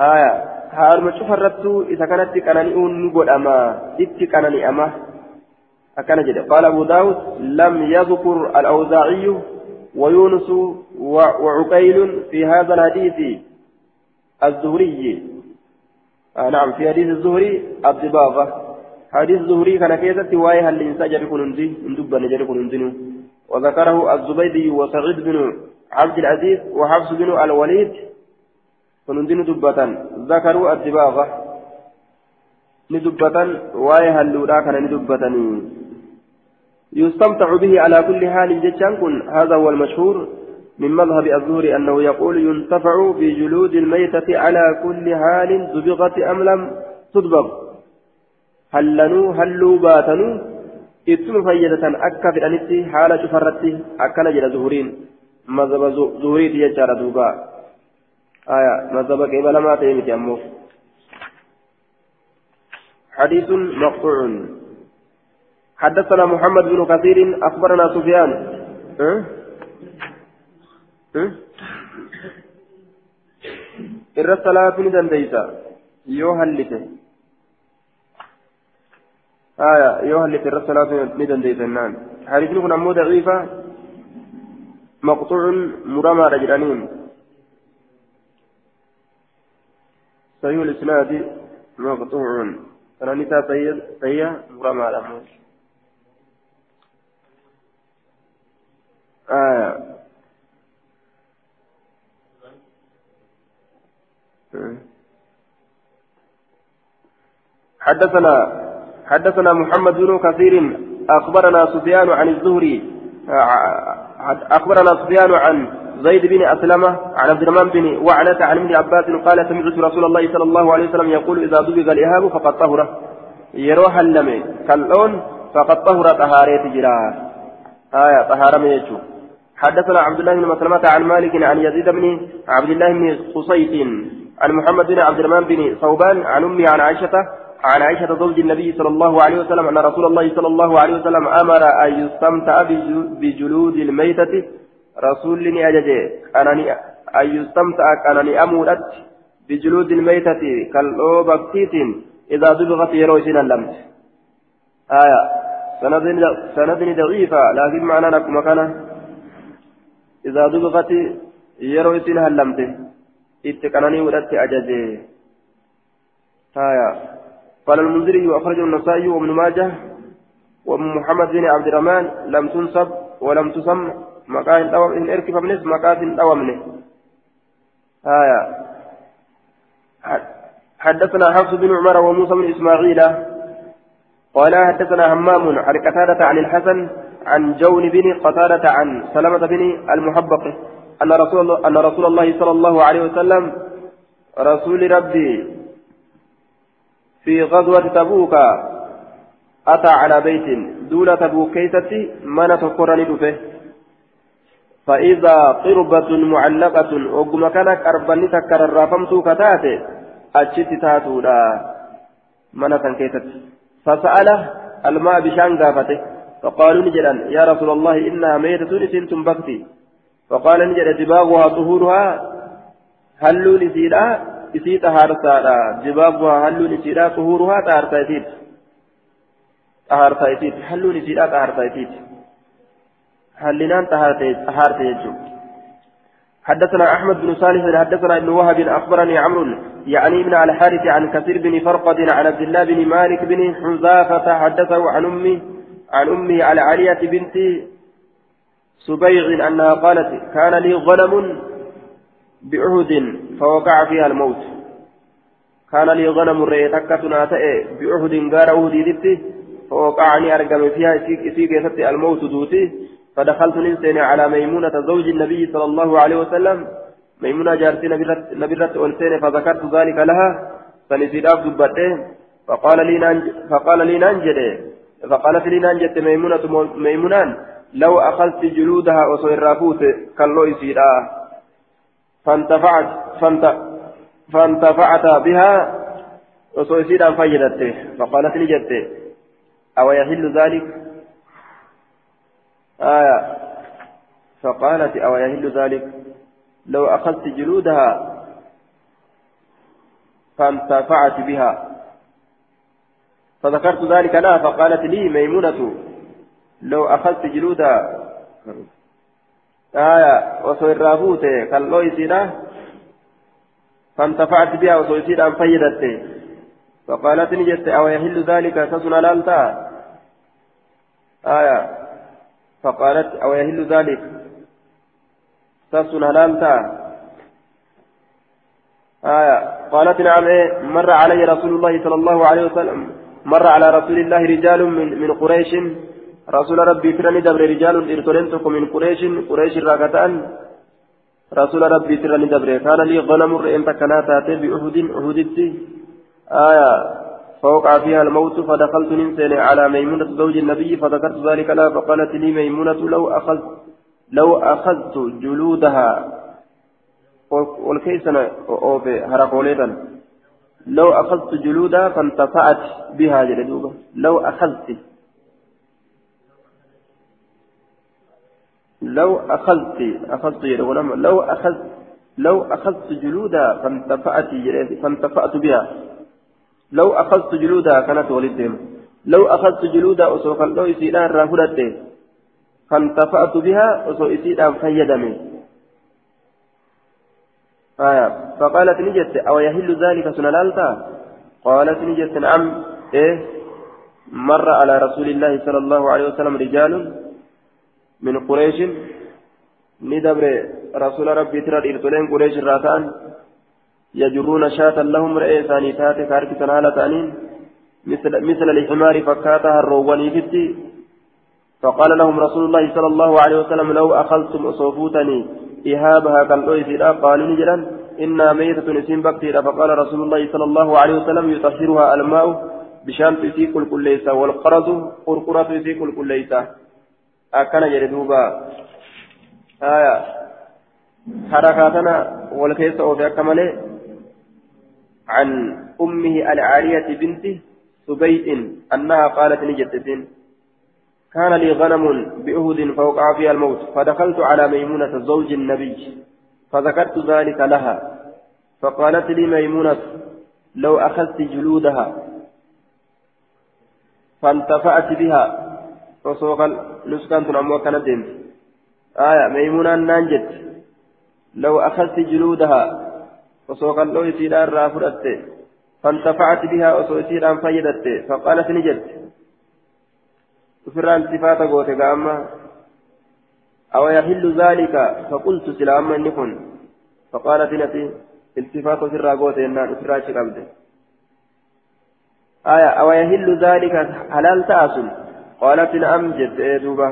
Speaker 1: آية شوف الرتو إذا كانت كانني نقول أما إتي كانني أما أكان جد قال أبو داود لم يذكر الأوزاعي ويونس وعقيل في هذا الحديث الزهري آه نعم في حديث الزهري الضباغة. حديث الزهري كان كيسة واي هل الإنسان جري نندي ندب نجري كنندي وذكره الزبيدي وسعيد بن عبد العزيز وحفص بن الوليد كنندي دبة ذكروا الضباغة. ندبة واي هل كان ندبتني يستمتع به على كل حال جتشان هذا هو المشهور. من مذهب الزهري أنه يقول ينتفع بجلود الميتة على كل حال دبغت أم لم تدبغ. هلنوا هلوا باتنوا إتم فيدة أكا في الأنتي حالة شفرتي أكا نجل زهرين. مذهب زهري تيجار دوبا. آية مذهب كيف لما تيمت أمه حديث مقطوع. حدثنا محمد بن كثير أخبرنا سفيان. أه؟ Irra salaatu ni dandeeysa yoo hallite haya yoo hallite irra salaatu ni dandeeysa jennaan hadiisni kun ammoo daciifa maqtuucun muramaadha jedhaniin صحيح الإسناد مقطوع أنا نتا سيئة مرمى آه حدثنا حدثنا محمد بن كثير أخبرنا سفيان عن الزهري أخبرنا سفيان عن زيد بن أسلمة عن عبد الرحمن بن وعنة عن ابن عباس قال سمعت رسول الله صلى الله عليه وسلم يقول إذا دبغ الإهاب فقد طهر. يروح اللمي كاللون فقد طهر طهارة جراه آية طهارة ميجو حدثنا عبد الله بن مسلمة عن مالك عن يزيد بن عبد الله بن قصيت عن محمد بن عبد الرحمن بن ثوبان عن أمي عن عائشة عن عائشة زوج النبي صلى الله عليه وسلم أن رسول الله صلى الله عليه وسلم أمر أن يستمتع بجلود الميتة. رسول لي أججي أنني أن يستمتع أنني أمولت بجلود الميتة كالأوبكتيت إذا دبغت يروسين اللمت. آية. سند ضعيفة لكن معنى لكم مكانه. إذا دبغت يروسين اللمت. Itti qananii godhatti ajaje. آية قال المنذري وأخرجه النسائي وابن ماجه ومحمد بن عبد الرحمن لم تنسب ولم تسم مكان دوام إن إركب ابنس مكان دوامنه آية حدثنا حفص بن عمر وموسى بن إسماعيل قال حدثنا همام عن قتادة عن الحسن عن جون بن قتادة عن سلمة بن المحبق أن رسول الله أن رسول الله صلى الله عليه وسلم رسول ربي في غزوة تبوك أتى على بيت دولة تبوك كيستي من تقرني به فإذا قربة معلقة وقم كانك أربني تكر الرافمت كتاتي أجت تاتو لا من كيستي. فسأله الماء بشان قافته فقالوا نجدا يا رسول الله إنها ميتة إسنتم بكتي. فقال نجد دباغها طهورها هلو نسيرا isii xahaarsaadha dibaabuhaa halluun isiidha xuhuuruhaa xahaarsaa isiiti xahaarsaa isiiti halluun isiidha xahaarsaa isiiti hallinaan xahaarte jechuudha حدثنا أحمد بن صالح حدثنا ابن وهب أخبرني عمرو يعني ابن الحارث عن كثير بن فرقد عن عبد الله بن مالك بن حذافة حدثه عن أمي عن أمه على علية بنت سبيع أنها قالت كان لي غنم بأهد فوقع فيها الموت. كان لي غنم ريتكة ناتئ بأهد غار أهدي فوقعني أرقم فيها إسيق الموت دوتي. فدخلت ننسين على ميمونة زوج النبي صلى الله عليه وسلم. ميمونة جارتي نبرت أنسين فذكرت ذلك لها. فنسيت أبدو فقال لي فقال لي نانجد فقالت لي نانجد ميمونة ميمونان. لو أخذت جلودها وصير رافوت كاللو يسيرا فانتفعت فانت فانتفعت بها وصير فيدته فقالت لي جدت أو يحل ذلك؟ آية. فقالت أو يهل ذلك؟ لو أخذت جلودها فانتفعت بها. فذكرت ذلك لها فقالت لي ميمونة لو أخذت جلودها آية وصيرافوت كاللويسينا فانتفعت بها وصيرسينا فيدت فقالت نجت أو يهل ذلك تسنى لالتا آية فقالت أو يهل ذلك تسن هلالتا آية قالت نعم إيه مر علي رسول الله صلى الله عليه وسلم مر على رسول الله رجال من من قريش. رسول ربي ترني دبر رجال ارتلنتكم من قريش قريش راكتان رسول ربي ترني دبر كان لي غنم رئيم تكنا تاتي بأهد أهدتي آية. فوقع فيها الموت فدخلت ننسين على ميمونة زوج النبي فذكرت ذلك لها فقالت لي ميمونة لو أخذت لو أخذت جلودها. والكيسنا أوفي هرقوليتا لو أخذت جلودها فانتفعت بها جلدوبة. لو أخذت. لو أخذت أخذت لو أخذت لو أخذت جلودها فانتفعت فانتفعت بها. لو أخذت جلودها كانت ولدهم لو أخذت جلودها أسوك لو يسيدان رافلت فانتفعت بها أسو يسيدان فيدمي. آية. فقالت نجت أو يهل ذلك سنلالتا قالت نجت نعم. إيه؟ مر على رسول الله صلى الله عليه وسلم رجال. من قريش. ندبر رسول ربي ترى إرتلين قريش الراتان يجرون شاة لهم رئي ثاني تاتي كارك سنالة ثانين مثل, مثل الحمار فكاتها الرواني فتي فقال لهم رسول الله صلى الله عليه وسلم لو أخذتم أصوفوتني إهابها كالأويسيرا قالوا نجرا إنا ميتة نسيم بكتيرا فقال رسول الله صلى الله عليه وسلم يطهرها الماء بشان كل ليس والقرض قرقرة في كل كل ليس أكن يردوبا آية حركاتنا والكيس أو في أكمله عن أمه العالية بنت سبيء أنها قالت لجدتين كان لي غنم بأهد فوقع فيها الموت فدخلت على ميمونة زوج النبي فذكرت ذلك لها فقالت لي ميمونة لو أخذت جلودها فانتفعت بها وسوق نسكنت أمو كانت آية ميمونة نانجت لو أخذت جلودها osoo qal'oo isiidhaan irraa fudhatte فانتفعت بها osoo isiidhaan fayyadatte فقالت نجت ofirraa iltifaata goote gaama أو يحل ذلك فقلت سلام إني كن فقالت نتي التفات سرا قوت إنان أسرا شقبت آية أو يحل ذلك حلال تأسل قالت نعم جد إيه دوبا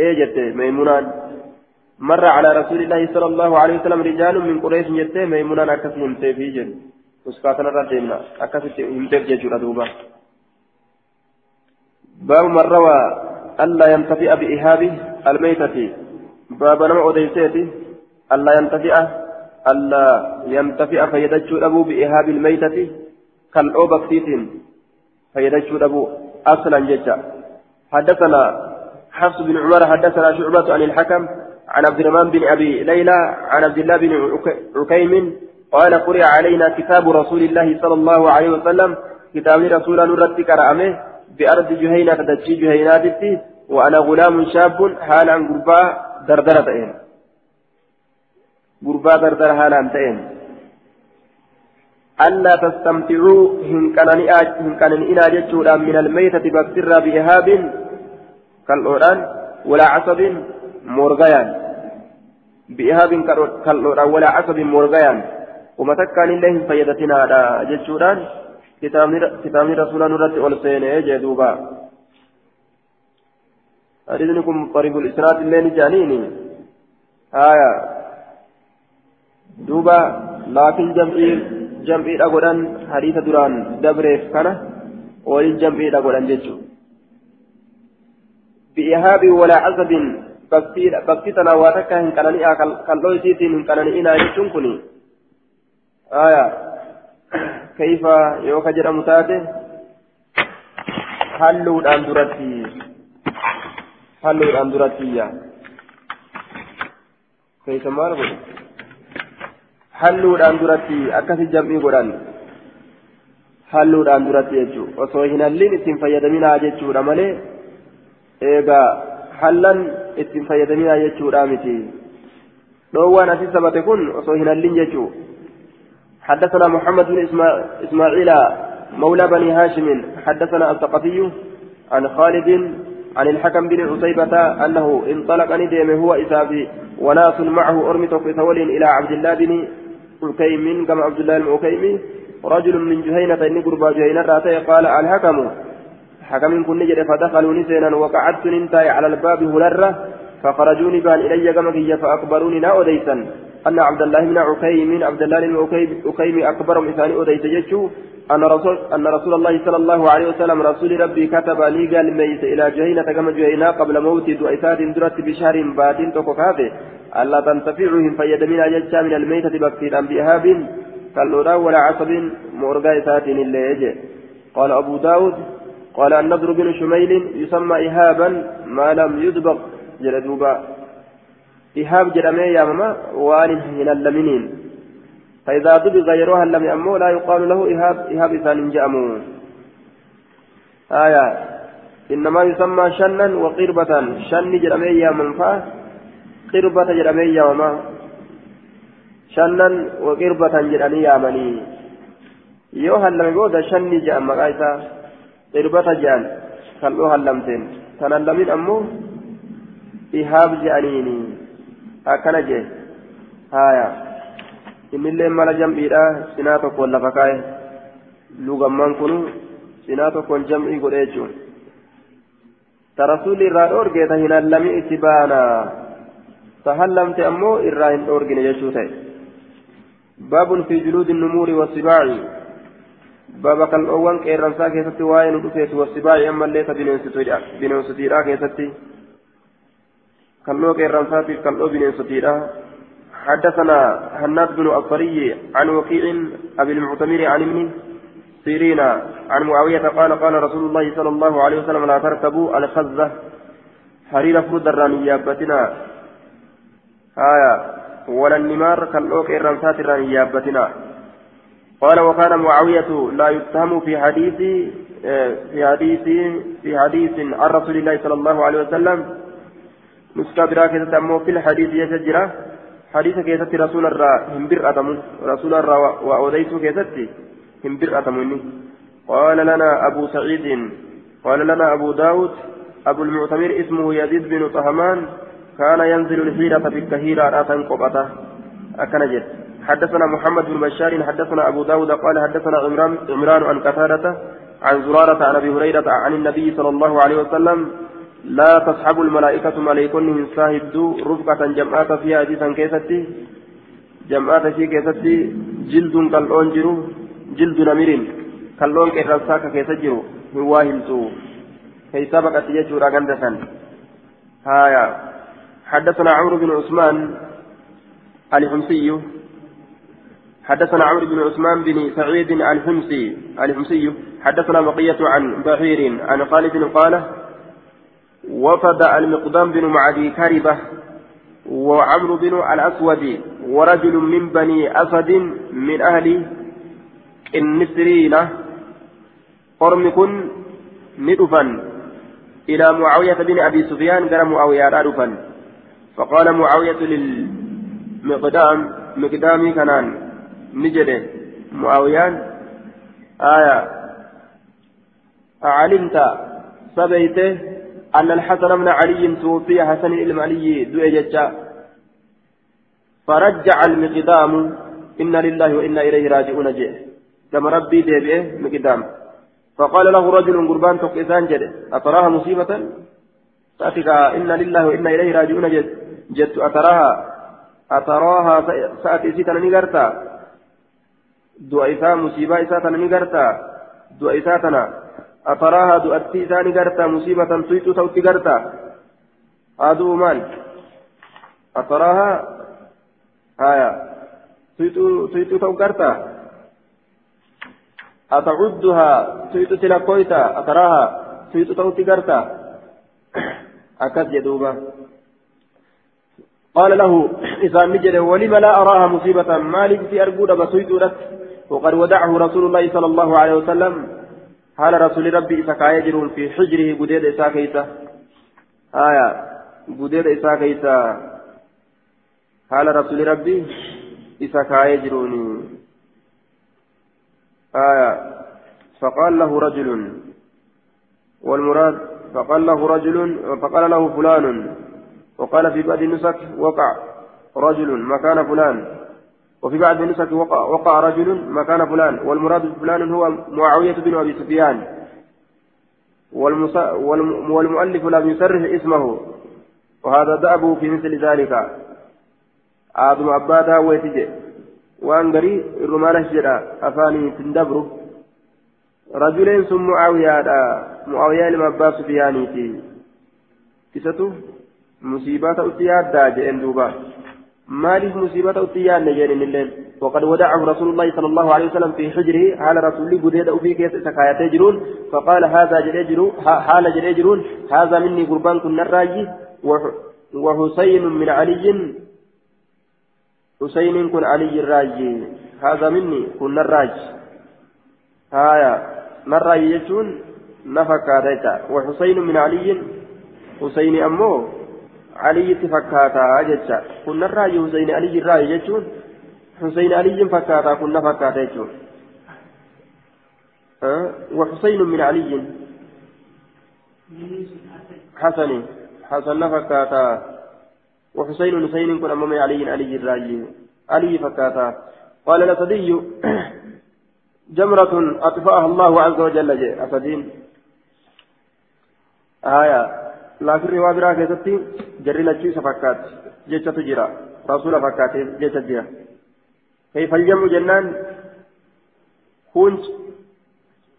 Speaker 1: إيه جد ميمونان. مر على رسول الله صلى الله عليه وسلم رجال من قريش يتي ميمونا أكس همتي في جن وسكاتنا ردينا أكس همتي في جن دوبا باب من روى ألا ينتفئ بإهابه الميتة. باب نمع أديسيتي ألا ينتفئ ألا ينتفئ فيدجو أبو بإهاب الميتة. كالأوبك سيتين فيدجو أبو أصلا ججا حدثنا حفص بن عمر حدثنا شعبة عن الحكم عن عبد الرحمن بن أبي ليلى عن عبد الله بن عكيم قال قرئ علينا كتاب رسول الله صلى الله عليه وسلم كتاب رسول نرد كرامه بأرض جهينة تدجي جهينات وأنا غلام شاب حال عن قرباء دردرة قربا دردر هالان تئن ألا تستمتعوا هنكنن إنا جتشورا من الميتة بكتر بإهاب كالأوران ولا عصب مورغيان بإهاب كالأوران ولا عصب مورغيان وما تكان الله فيدتنا جتشورا كتابني رسولا نرد أولسين جدوبا أريدنكم طريق الإسناد الليل جانيني آية دوبا لكن جمعي جمعي أقولان حديث دبريف كان أقولان بإهاب ولا عزب بكتي تناواتك هن كانني كاللو يسيتين هن كانني إنا آية. كيف يوكا جرى الآن درتي حلوا الآن درتي كيف ما نقول halluudhaan duratti akkasi jam'ii godhan halluudhaan duratti jechuudha osoo hin halliin ittiin fayyadaminaa jechuudha malee eegaa hallan ittiin fayyadaminaa jechuudha miti. Dhoowwaan asii sabate kun osoo hin halliin jechuudha. حدثنا محمد بن إسماعيل مولى بني هاشم حدثنا الثقفي عن خالد عن الحكم بن عتيبة أنه انطلق ندم هو إسابي وناس معه أرمت في ثول إلى عبد الله بن عكيم كما عبد الله العكيمي رجل من جهينة إني قربا جهينة قال الحكم حكم كن نجد فدخلوا نسينا وقعدت ننتهي على الباب هلرة فخرجوني بان إلي كما فأخبروني نا أديسا أن عبد الله بن عكيم عبد الله بن عكيم أكبر مثاني أديس جتشو أن رسول أن رسول الله صلى الله عليه وسلم رسول ربي كتب لي قال ميت إلى جهينة كما جهينة قبل موت دعيسات درت بشهر باتين تكوكافه ألا تنتفعهم فيدمين جتشا من الميتة بكتيرا بإهاب. كالأولى ولا عصب إسات إلا يجي قال أبو داود قال النضر بن شميل يسمى إهابا ما لم يدبق جلدوبا إهاب جرمي يا ماما وان هنا اللمنين. فإذا دبغ يروها لم يأمو لا يقال له إهاب إهاب إسان جأمو آية. إنما يسمى شنا وقربة. شن جرمي يا منفاه قربة جرمي يوما شنن وقربة جرمي يامني yoo hallame booda shanni jedhan maqaa isaa qirbata jedhan kal'oo hallamteen kan hallamin ammoo ihaab jedhaniini akkana jee haya innillee mala jam'iidha cinaa tokkoon lafa kaa'e lugamman kunu cinaa tokkoon jam'ii godhe jechuun ta rasuulli irraa dhoorgee ta hin hallami itti baana تهلمت أمو إراهن أورجن يجوته باب في جلود النمور والسباع باب كالأوان كيرانسا كيستي واين ودفيت والسباع أما اللي بنوستيرا كيستي كالو كيرانسا كالو بنوستيرا حدثنا هناد بن الطري عن وكيع أبي المعتمر عن ابن سيرين عن معاوية قال قال رسول الله صلى الله عليه وسلم لا تركبوا الخزة حرير فرد الرانيابتنا آية ولا النمار كالأوك الرمسات الرانيابتنا قال وكان معاوية لا يتهم في حديث في حديث في حديث عن رسول الله صلى الله عليه وسلم. نسكا براكة أمو في الحديث يسجره حديث كيست رسول الرا هم برأتم رسول الرا وأوديت كيست هم برأتم قال لنا أبو سعيد قال لنا أبو داود أبو المعتمر اسمه يزيد بن طهمان كان ينزل الحيرة في الكهيرة آتان قبطة. أكنجت حدثنا محمد بن بشار حدثنا أبو داود قال حدثنا عمران, عمران عن قتادة عن زرارة عن أبي هريرة عن النبي صلى الله عليه وسلم لا تصحب الملائكة ملائكون صاحب رفقة جمعات فيها حديثا كيستي جمعات في كيستي جلد كالأون جرو جلد نمير كالأون كيرساك كيسجرو هو واهمتو كي سبقت يجور أغندسا هايا. حدثنا عمرو بن عثمان الحمصي حدثنا عمرو بن عثمان بن سعيد الحمصي الحمصي حدثنا بقية عن بحير عن خالد قال وفد المقدام بن معدي كربة وعمرو بن الأسود ورجل من بني أسد من أهل النسرين قرم كن ندفا إلى معاوية بن أبي سفيان قال معاوية ندفا فقال معاوية مقدام مقدامي كنان. نجده معاويان آية علمت سبيته أن الحسن بن علي توفي حسن المعلي دويجتا فرجع المقدام إن لله وإنا إليه راجعون جئ كما ربي ديبئه مقدام فقال له رجل قربان تقيسان جد أتراها مصيبة تأتيك إن لله وإنا إليه راجعون جد جدت أتراها أتراها سأتي سيتنا نقرتا دعيسا مصيبة إساتنا نقرتا دعيساتنا أتراها دؤتي إسا نقرتا مصيبة تيتو توتي قرتا هذا مال أتراها آية تيتو تيتو تو قرتا أتعدها تيتو تلقويتا أتراها تيتو توتي قرتا أكد يدوبا قال له إذا نجد ولم لا أراها مصيبة مالك في أرجود بسيط لك وقد ودعه رسول الله صلى الله عليه وسلم. حال رسول ربي إذا كايجرون في حجره بديد إسا كيسا. آية بديد إسا كيسا. حال رسول ربي إذا كايجرون آية فقال له رجل والمراد فقال له رجل فقال له فلان. وقال في بعض النسك وقع رجل مكان فلان. وفي بعض النسك وقع, وقع رجل مكان فلان والمراد بفلان هو معاوية بن أبي سفيان. والمؤلف لم يسرح اسمه وهذا دأبه في مثل ذلك. آدم أبادا ويتجي وأن قري الرمال الشجرة أفاني تندبره رجلين ثم معاوية معاوية لما أبا سفيانيتي كسته مصيبات أتيادا جئن دوبا. مالف مصيبة أتيان نجين الليل وقد ودعه رسول الله صلى الله عليه وسلم في حجره حال رسول بديد في كيس سكايات يجرون فقال هذا جريجرون حال جريجرون هذا مني قربان كن الراجي وحسين من علي. حسين كن علي الراجي هذا مني كن الراجي هايا الراجي يجون نفكا وحسين من علي. حسين أمه علي فكاتا جتشا كنا الرأي حسين علي الرأي جتشون حسين علي فكاتا كنا فكاتا جتشون أه؟ وحسين من علي حسن حسن فكاتا وحسين حسين كن أمام علي علي الرأي علي فكاتا قال الأسدي جمرة أطفأها الله عز وجل أسدين آية riwaa biraa keessatti jarri lachuu isa fakkaatti jechatu jira rasuula fakkaatee jecha jira kayfaljamu jennaan kun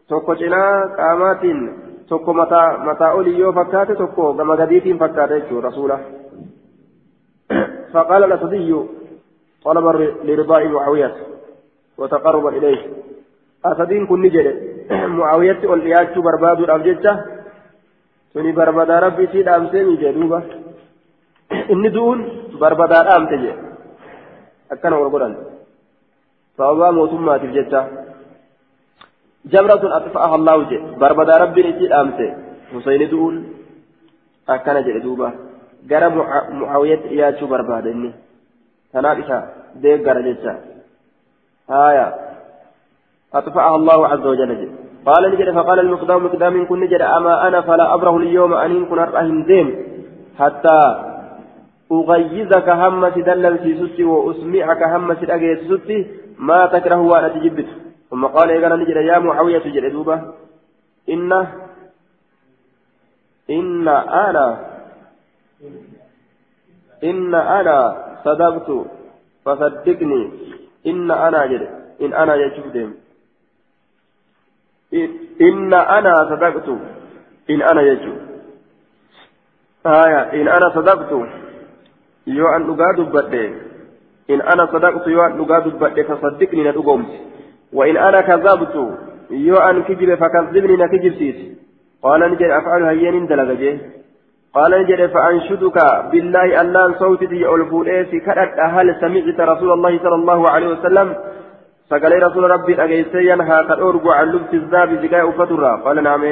Speaker 1: tokko cinaa qaamaatiin tokko mataa mataa olii yoo fakkaate tokko gama gadiitiin fakkaate jechuudha rasuula فقال الأسدي طلبا لرضاء معاوية وتقربا إليه أسدين كن نجد معاوية والإياج برباد الأبجدة suni barbadaa rabbi isii dhaamsee miijee duuba inni du'uun barbadaa dhaamte jee akkana ol godhan sababaa mootummaatiif jecha jamratun atfa'aha allahu jee barbadaa rabbiin isii dhaamte husayni du'uun akkana jedhe duuba gara mucaawiyatti dhiyaachuu barbaada inni tanaaf isa deeggara jecha haya atfa'aha allahu azza wajalla jedhe قال نجد فقال المقدام مقدام كن نجد أما أنا فلا أبره اليوم أن كن أرأهم ديم حتى أغيزك همة دلل في ستي وأسمعك همة أجيت ستي ما تكره وأنا تجبت. ثم قال إذا نجد يا معاوية تجد دوبة. إن إن أنا إن أنا صدقت فصدقني. إن أنا جد إن أنا يجب ديم إن أنا صدقت. إن أنا يجو. آية. إن أنا صدقت. يو أن أقاد بدي إن أنا صدقت يو أن أقاد بدي فصدقني ندقومت وإن أنا كذبت. يو أن كجب فكذبني نكجب سيس. قال نجد أفعل هيين دلغجي قال نجد فأنشدك بالله أن لا صوتي ألفو إيسي. كأت أهل سمعت رسول الله صلى الله عليه وسلم. Yanhaa ka dhoorgu an lubti zaabi zigaa uffaturraa qaala naame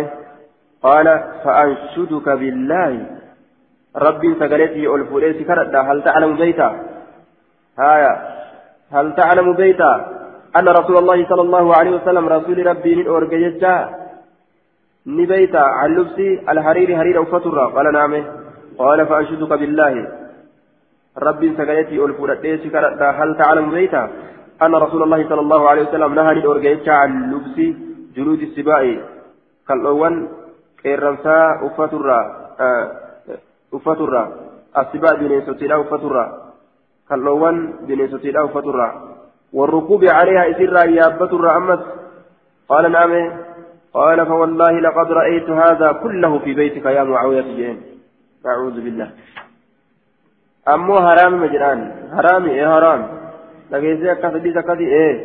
Speaker 1: qaala fa'anshuduka billaahi rabbiin sagalee tiyya ol fuudhee si kadhadha hal ta'alamu beeyta haya هل تعلم beeytaa أن رسول الله صلى الله عليه وسلم رسول ربي أورجيتا نبيتا عن لبسي الحرير حرير أفترة قال نعم قال فأنشدك بالله ربي سقيتي ألفورتيس هل تعلم beeytaa أن رسول الله صلى الله عليه وسلم نهى أورجيتا عن لبسي جلود السباع. kal'oo qeerransaa أفترة أفترة السباع بنيسوتي أفترة كالأول بنيسوتي أفترة والركوب عليها إسرا يابة أمس. قال نعم. قال فوالله لقد رأيت هذا كله في بيتك يا معاوية جين. أعوذ بالله. أمو حرام مجران. حرام إيه حرام. لكن أكثر أكثر إيه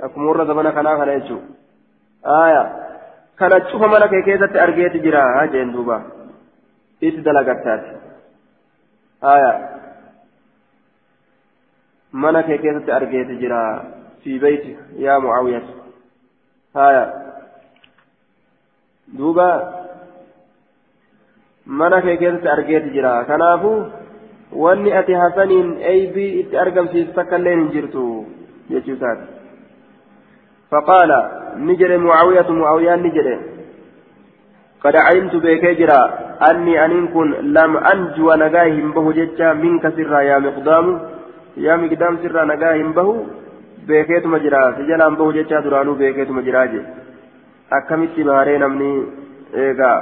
Speaker 1: أكمل زمانا كنا كنا يجو آية كانت شوف ملك كيسة أرجيت جرا هاجين دوبا إيش دلقتات آية mana kee keessatti argeeti jira fi beeyti yaa mucaawiyat haya duuba mana kee keessatti argeeti jira kanaafu wanni ati hasaniin eybii itti argamsiisu takka illee hin jirtu jechuu isaati faqaala ni jedhe mucaawiyatu mucaawiyaan ni jedhe قد علمت بك جرا أني أن كن لم أنجو نجاه به جتا منك سرا يا مقدام yaa miqdaam sirraa nagaa hin bahu beekeetuma jira si jalaan bahu jechaa duraanuu beekeetuma jiraa je akkamitti baharee namni eegaa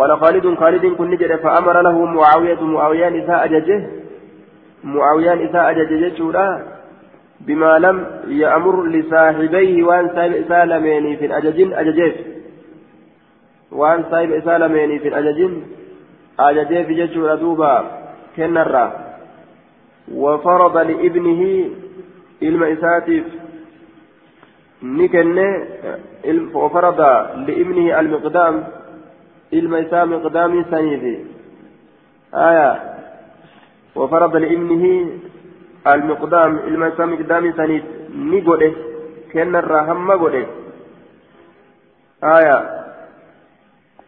Speaker 1: قال خالد خالد كن جد فأمر له معاوية معاوية إساء أججه معاوية إساء أججه جودا بما لم يأمر لصاحبيه وأن سايب إسالميني في الأججين أججيف. وأن سايب إسالميني في الأججين أججيف ججودا دوبا كنرا. وفرض لابنه علم إساتيف. نكن وفرض لابنه المقدام. علم إساء مقدام سنيفي آية. وفرض لابنه المقدام علم إساء مقدام سنيف نقوله. كنرا هم قوله. آية.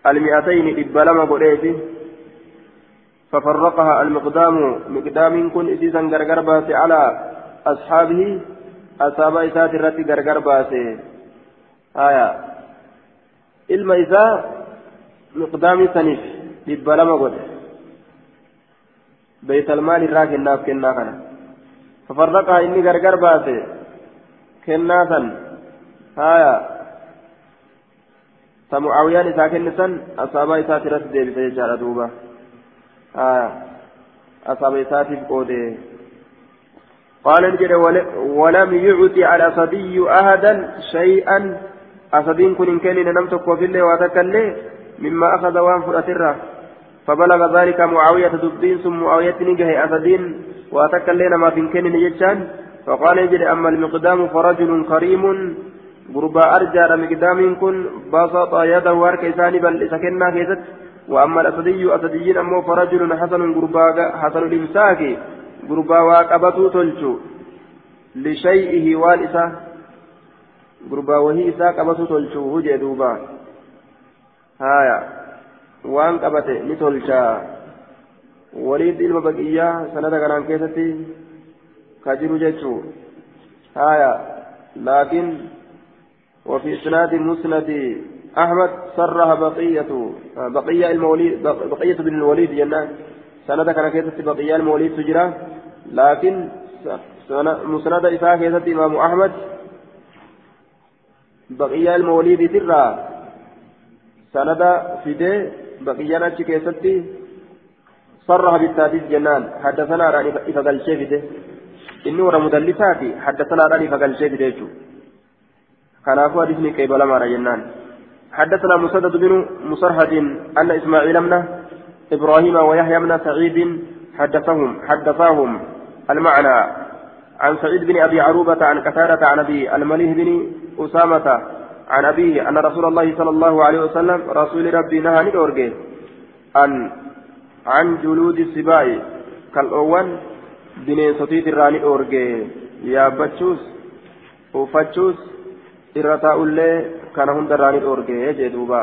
Speaker 1: المئتين إبلما قوله. ففرقها المقدام مقدام كن إسيسا غرغر باسي على أصحابه. أصحاب إسات الرتي غرغر باسي. آية. إساء مقدام سنيف لبلما قد بيت المال الراك الناف كنا كنا ففرقها إني غرغر باسي كنا سن آية فمعاويان إساء كنسا أصحاب إسات الرتي ديبسي جارة دوبا أصاب إساتف قوده قال انجل ولم يعطي على صبي أحدا شيئا أصدين كن إن كان نمتك وفي الله واتكله مما أخذ وان فرأتره فبلغ ذلك معاوية دبين ثم معاوية نجه أسدين واتكلنا ما في كان يجان فقال انجل أما المقدام فرجل كريم غربا أرجى مقدام كن بسط يده وارك إساني بل إسكنا كيست. وأما الأسدي أسديين أمو فرجل حسن قربا حسن الإمساك قربا واقبته تلجو. لشيئه والإسا قربا وهي إسا قبته تلجو هجي دوبا. هايا وان قبته نتلجا وليد إلما بقية سنة كان كيستي كجر جيتشو هايا لكن وفي إسناد مسند أحمد صرها بقية بقية الموليد بقية بن الوليد جنان سند كان كيست بقية الموليد تجرى لكن مسند إساء كيست إمام أحمد بقية الموليد ترى سند فدي بقية نتش كيست صرها بالتاديد جنان حدثنا راني إفقال شيفده إنه مدلساتي حدثنا راني إفقال شيفده كان أخوة اسمي كيبلا مارا جنان حدثنا مسدد بن مسرهد أن إسماعيل بن إبراهيم ويحيى بن سعيد حدثهم حدثاهم المعنى عن سعيد بن أبي عروبة عن كثارة عن أبي المليه بن أسامة عن أبيه أن رسول الله صلى الله عليه وسلم رسول ربي نهى نورجي عن عن جلود السباع كالأول بنين ستيت الراني أورجي يا بتشوس وفتشوس إرتاء الله كان هند راني أورجي جدوبا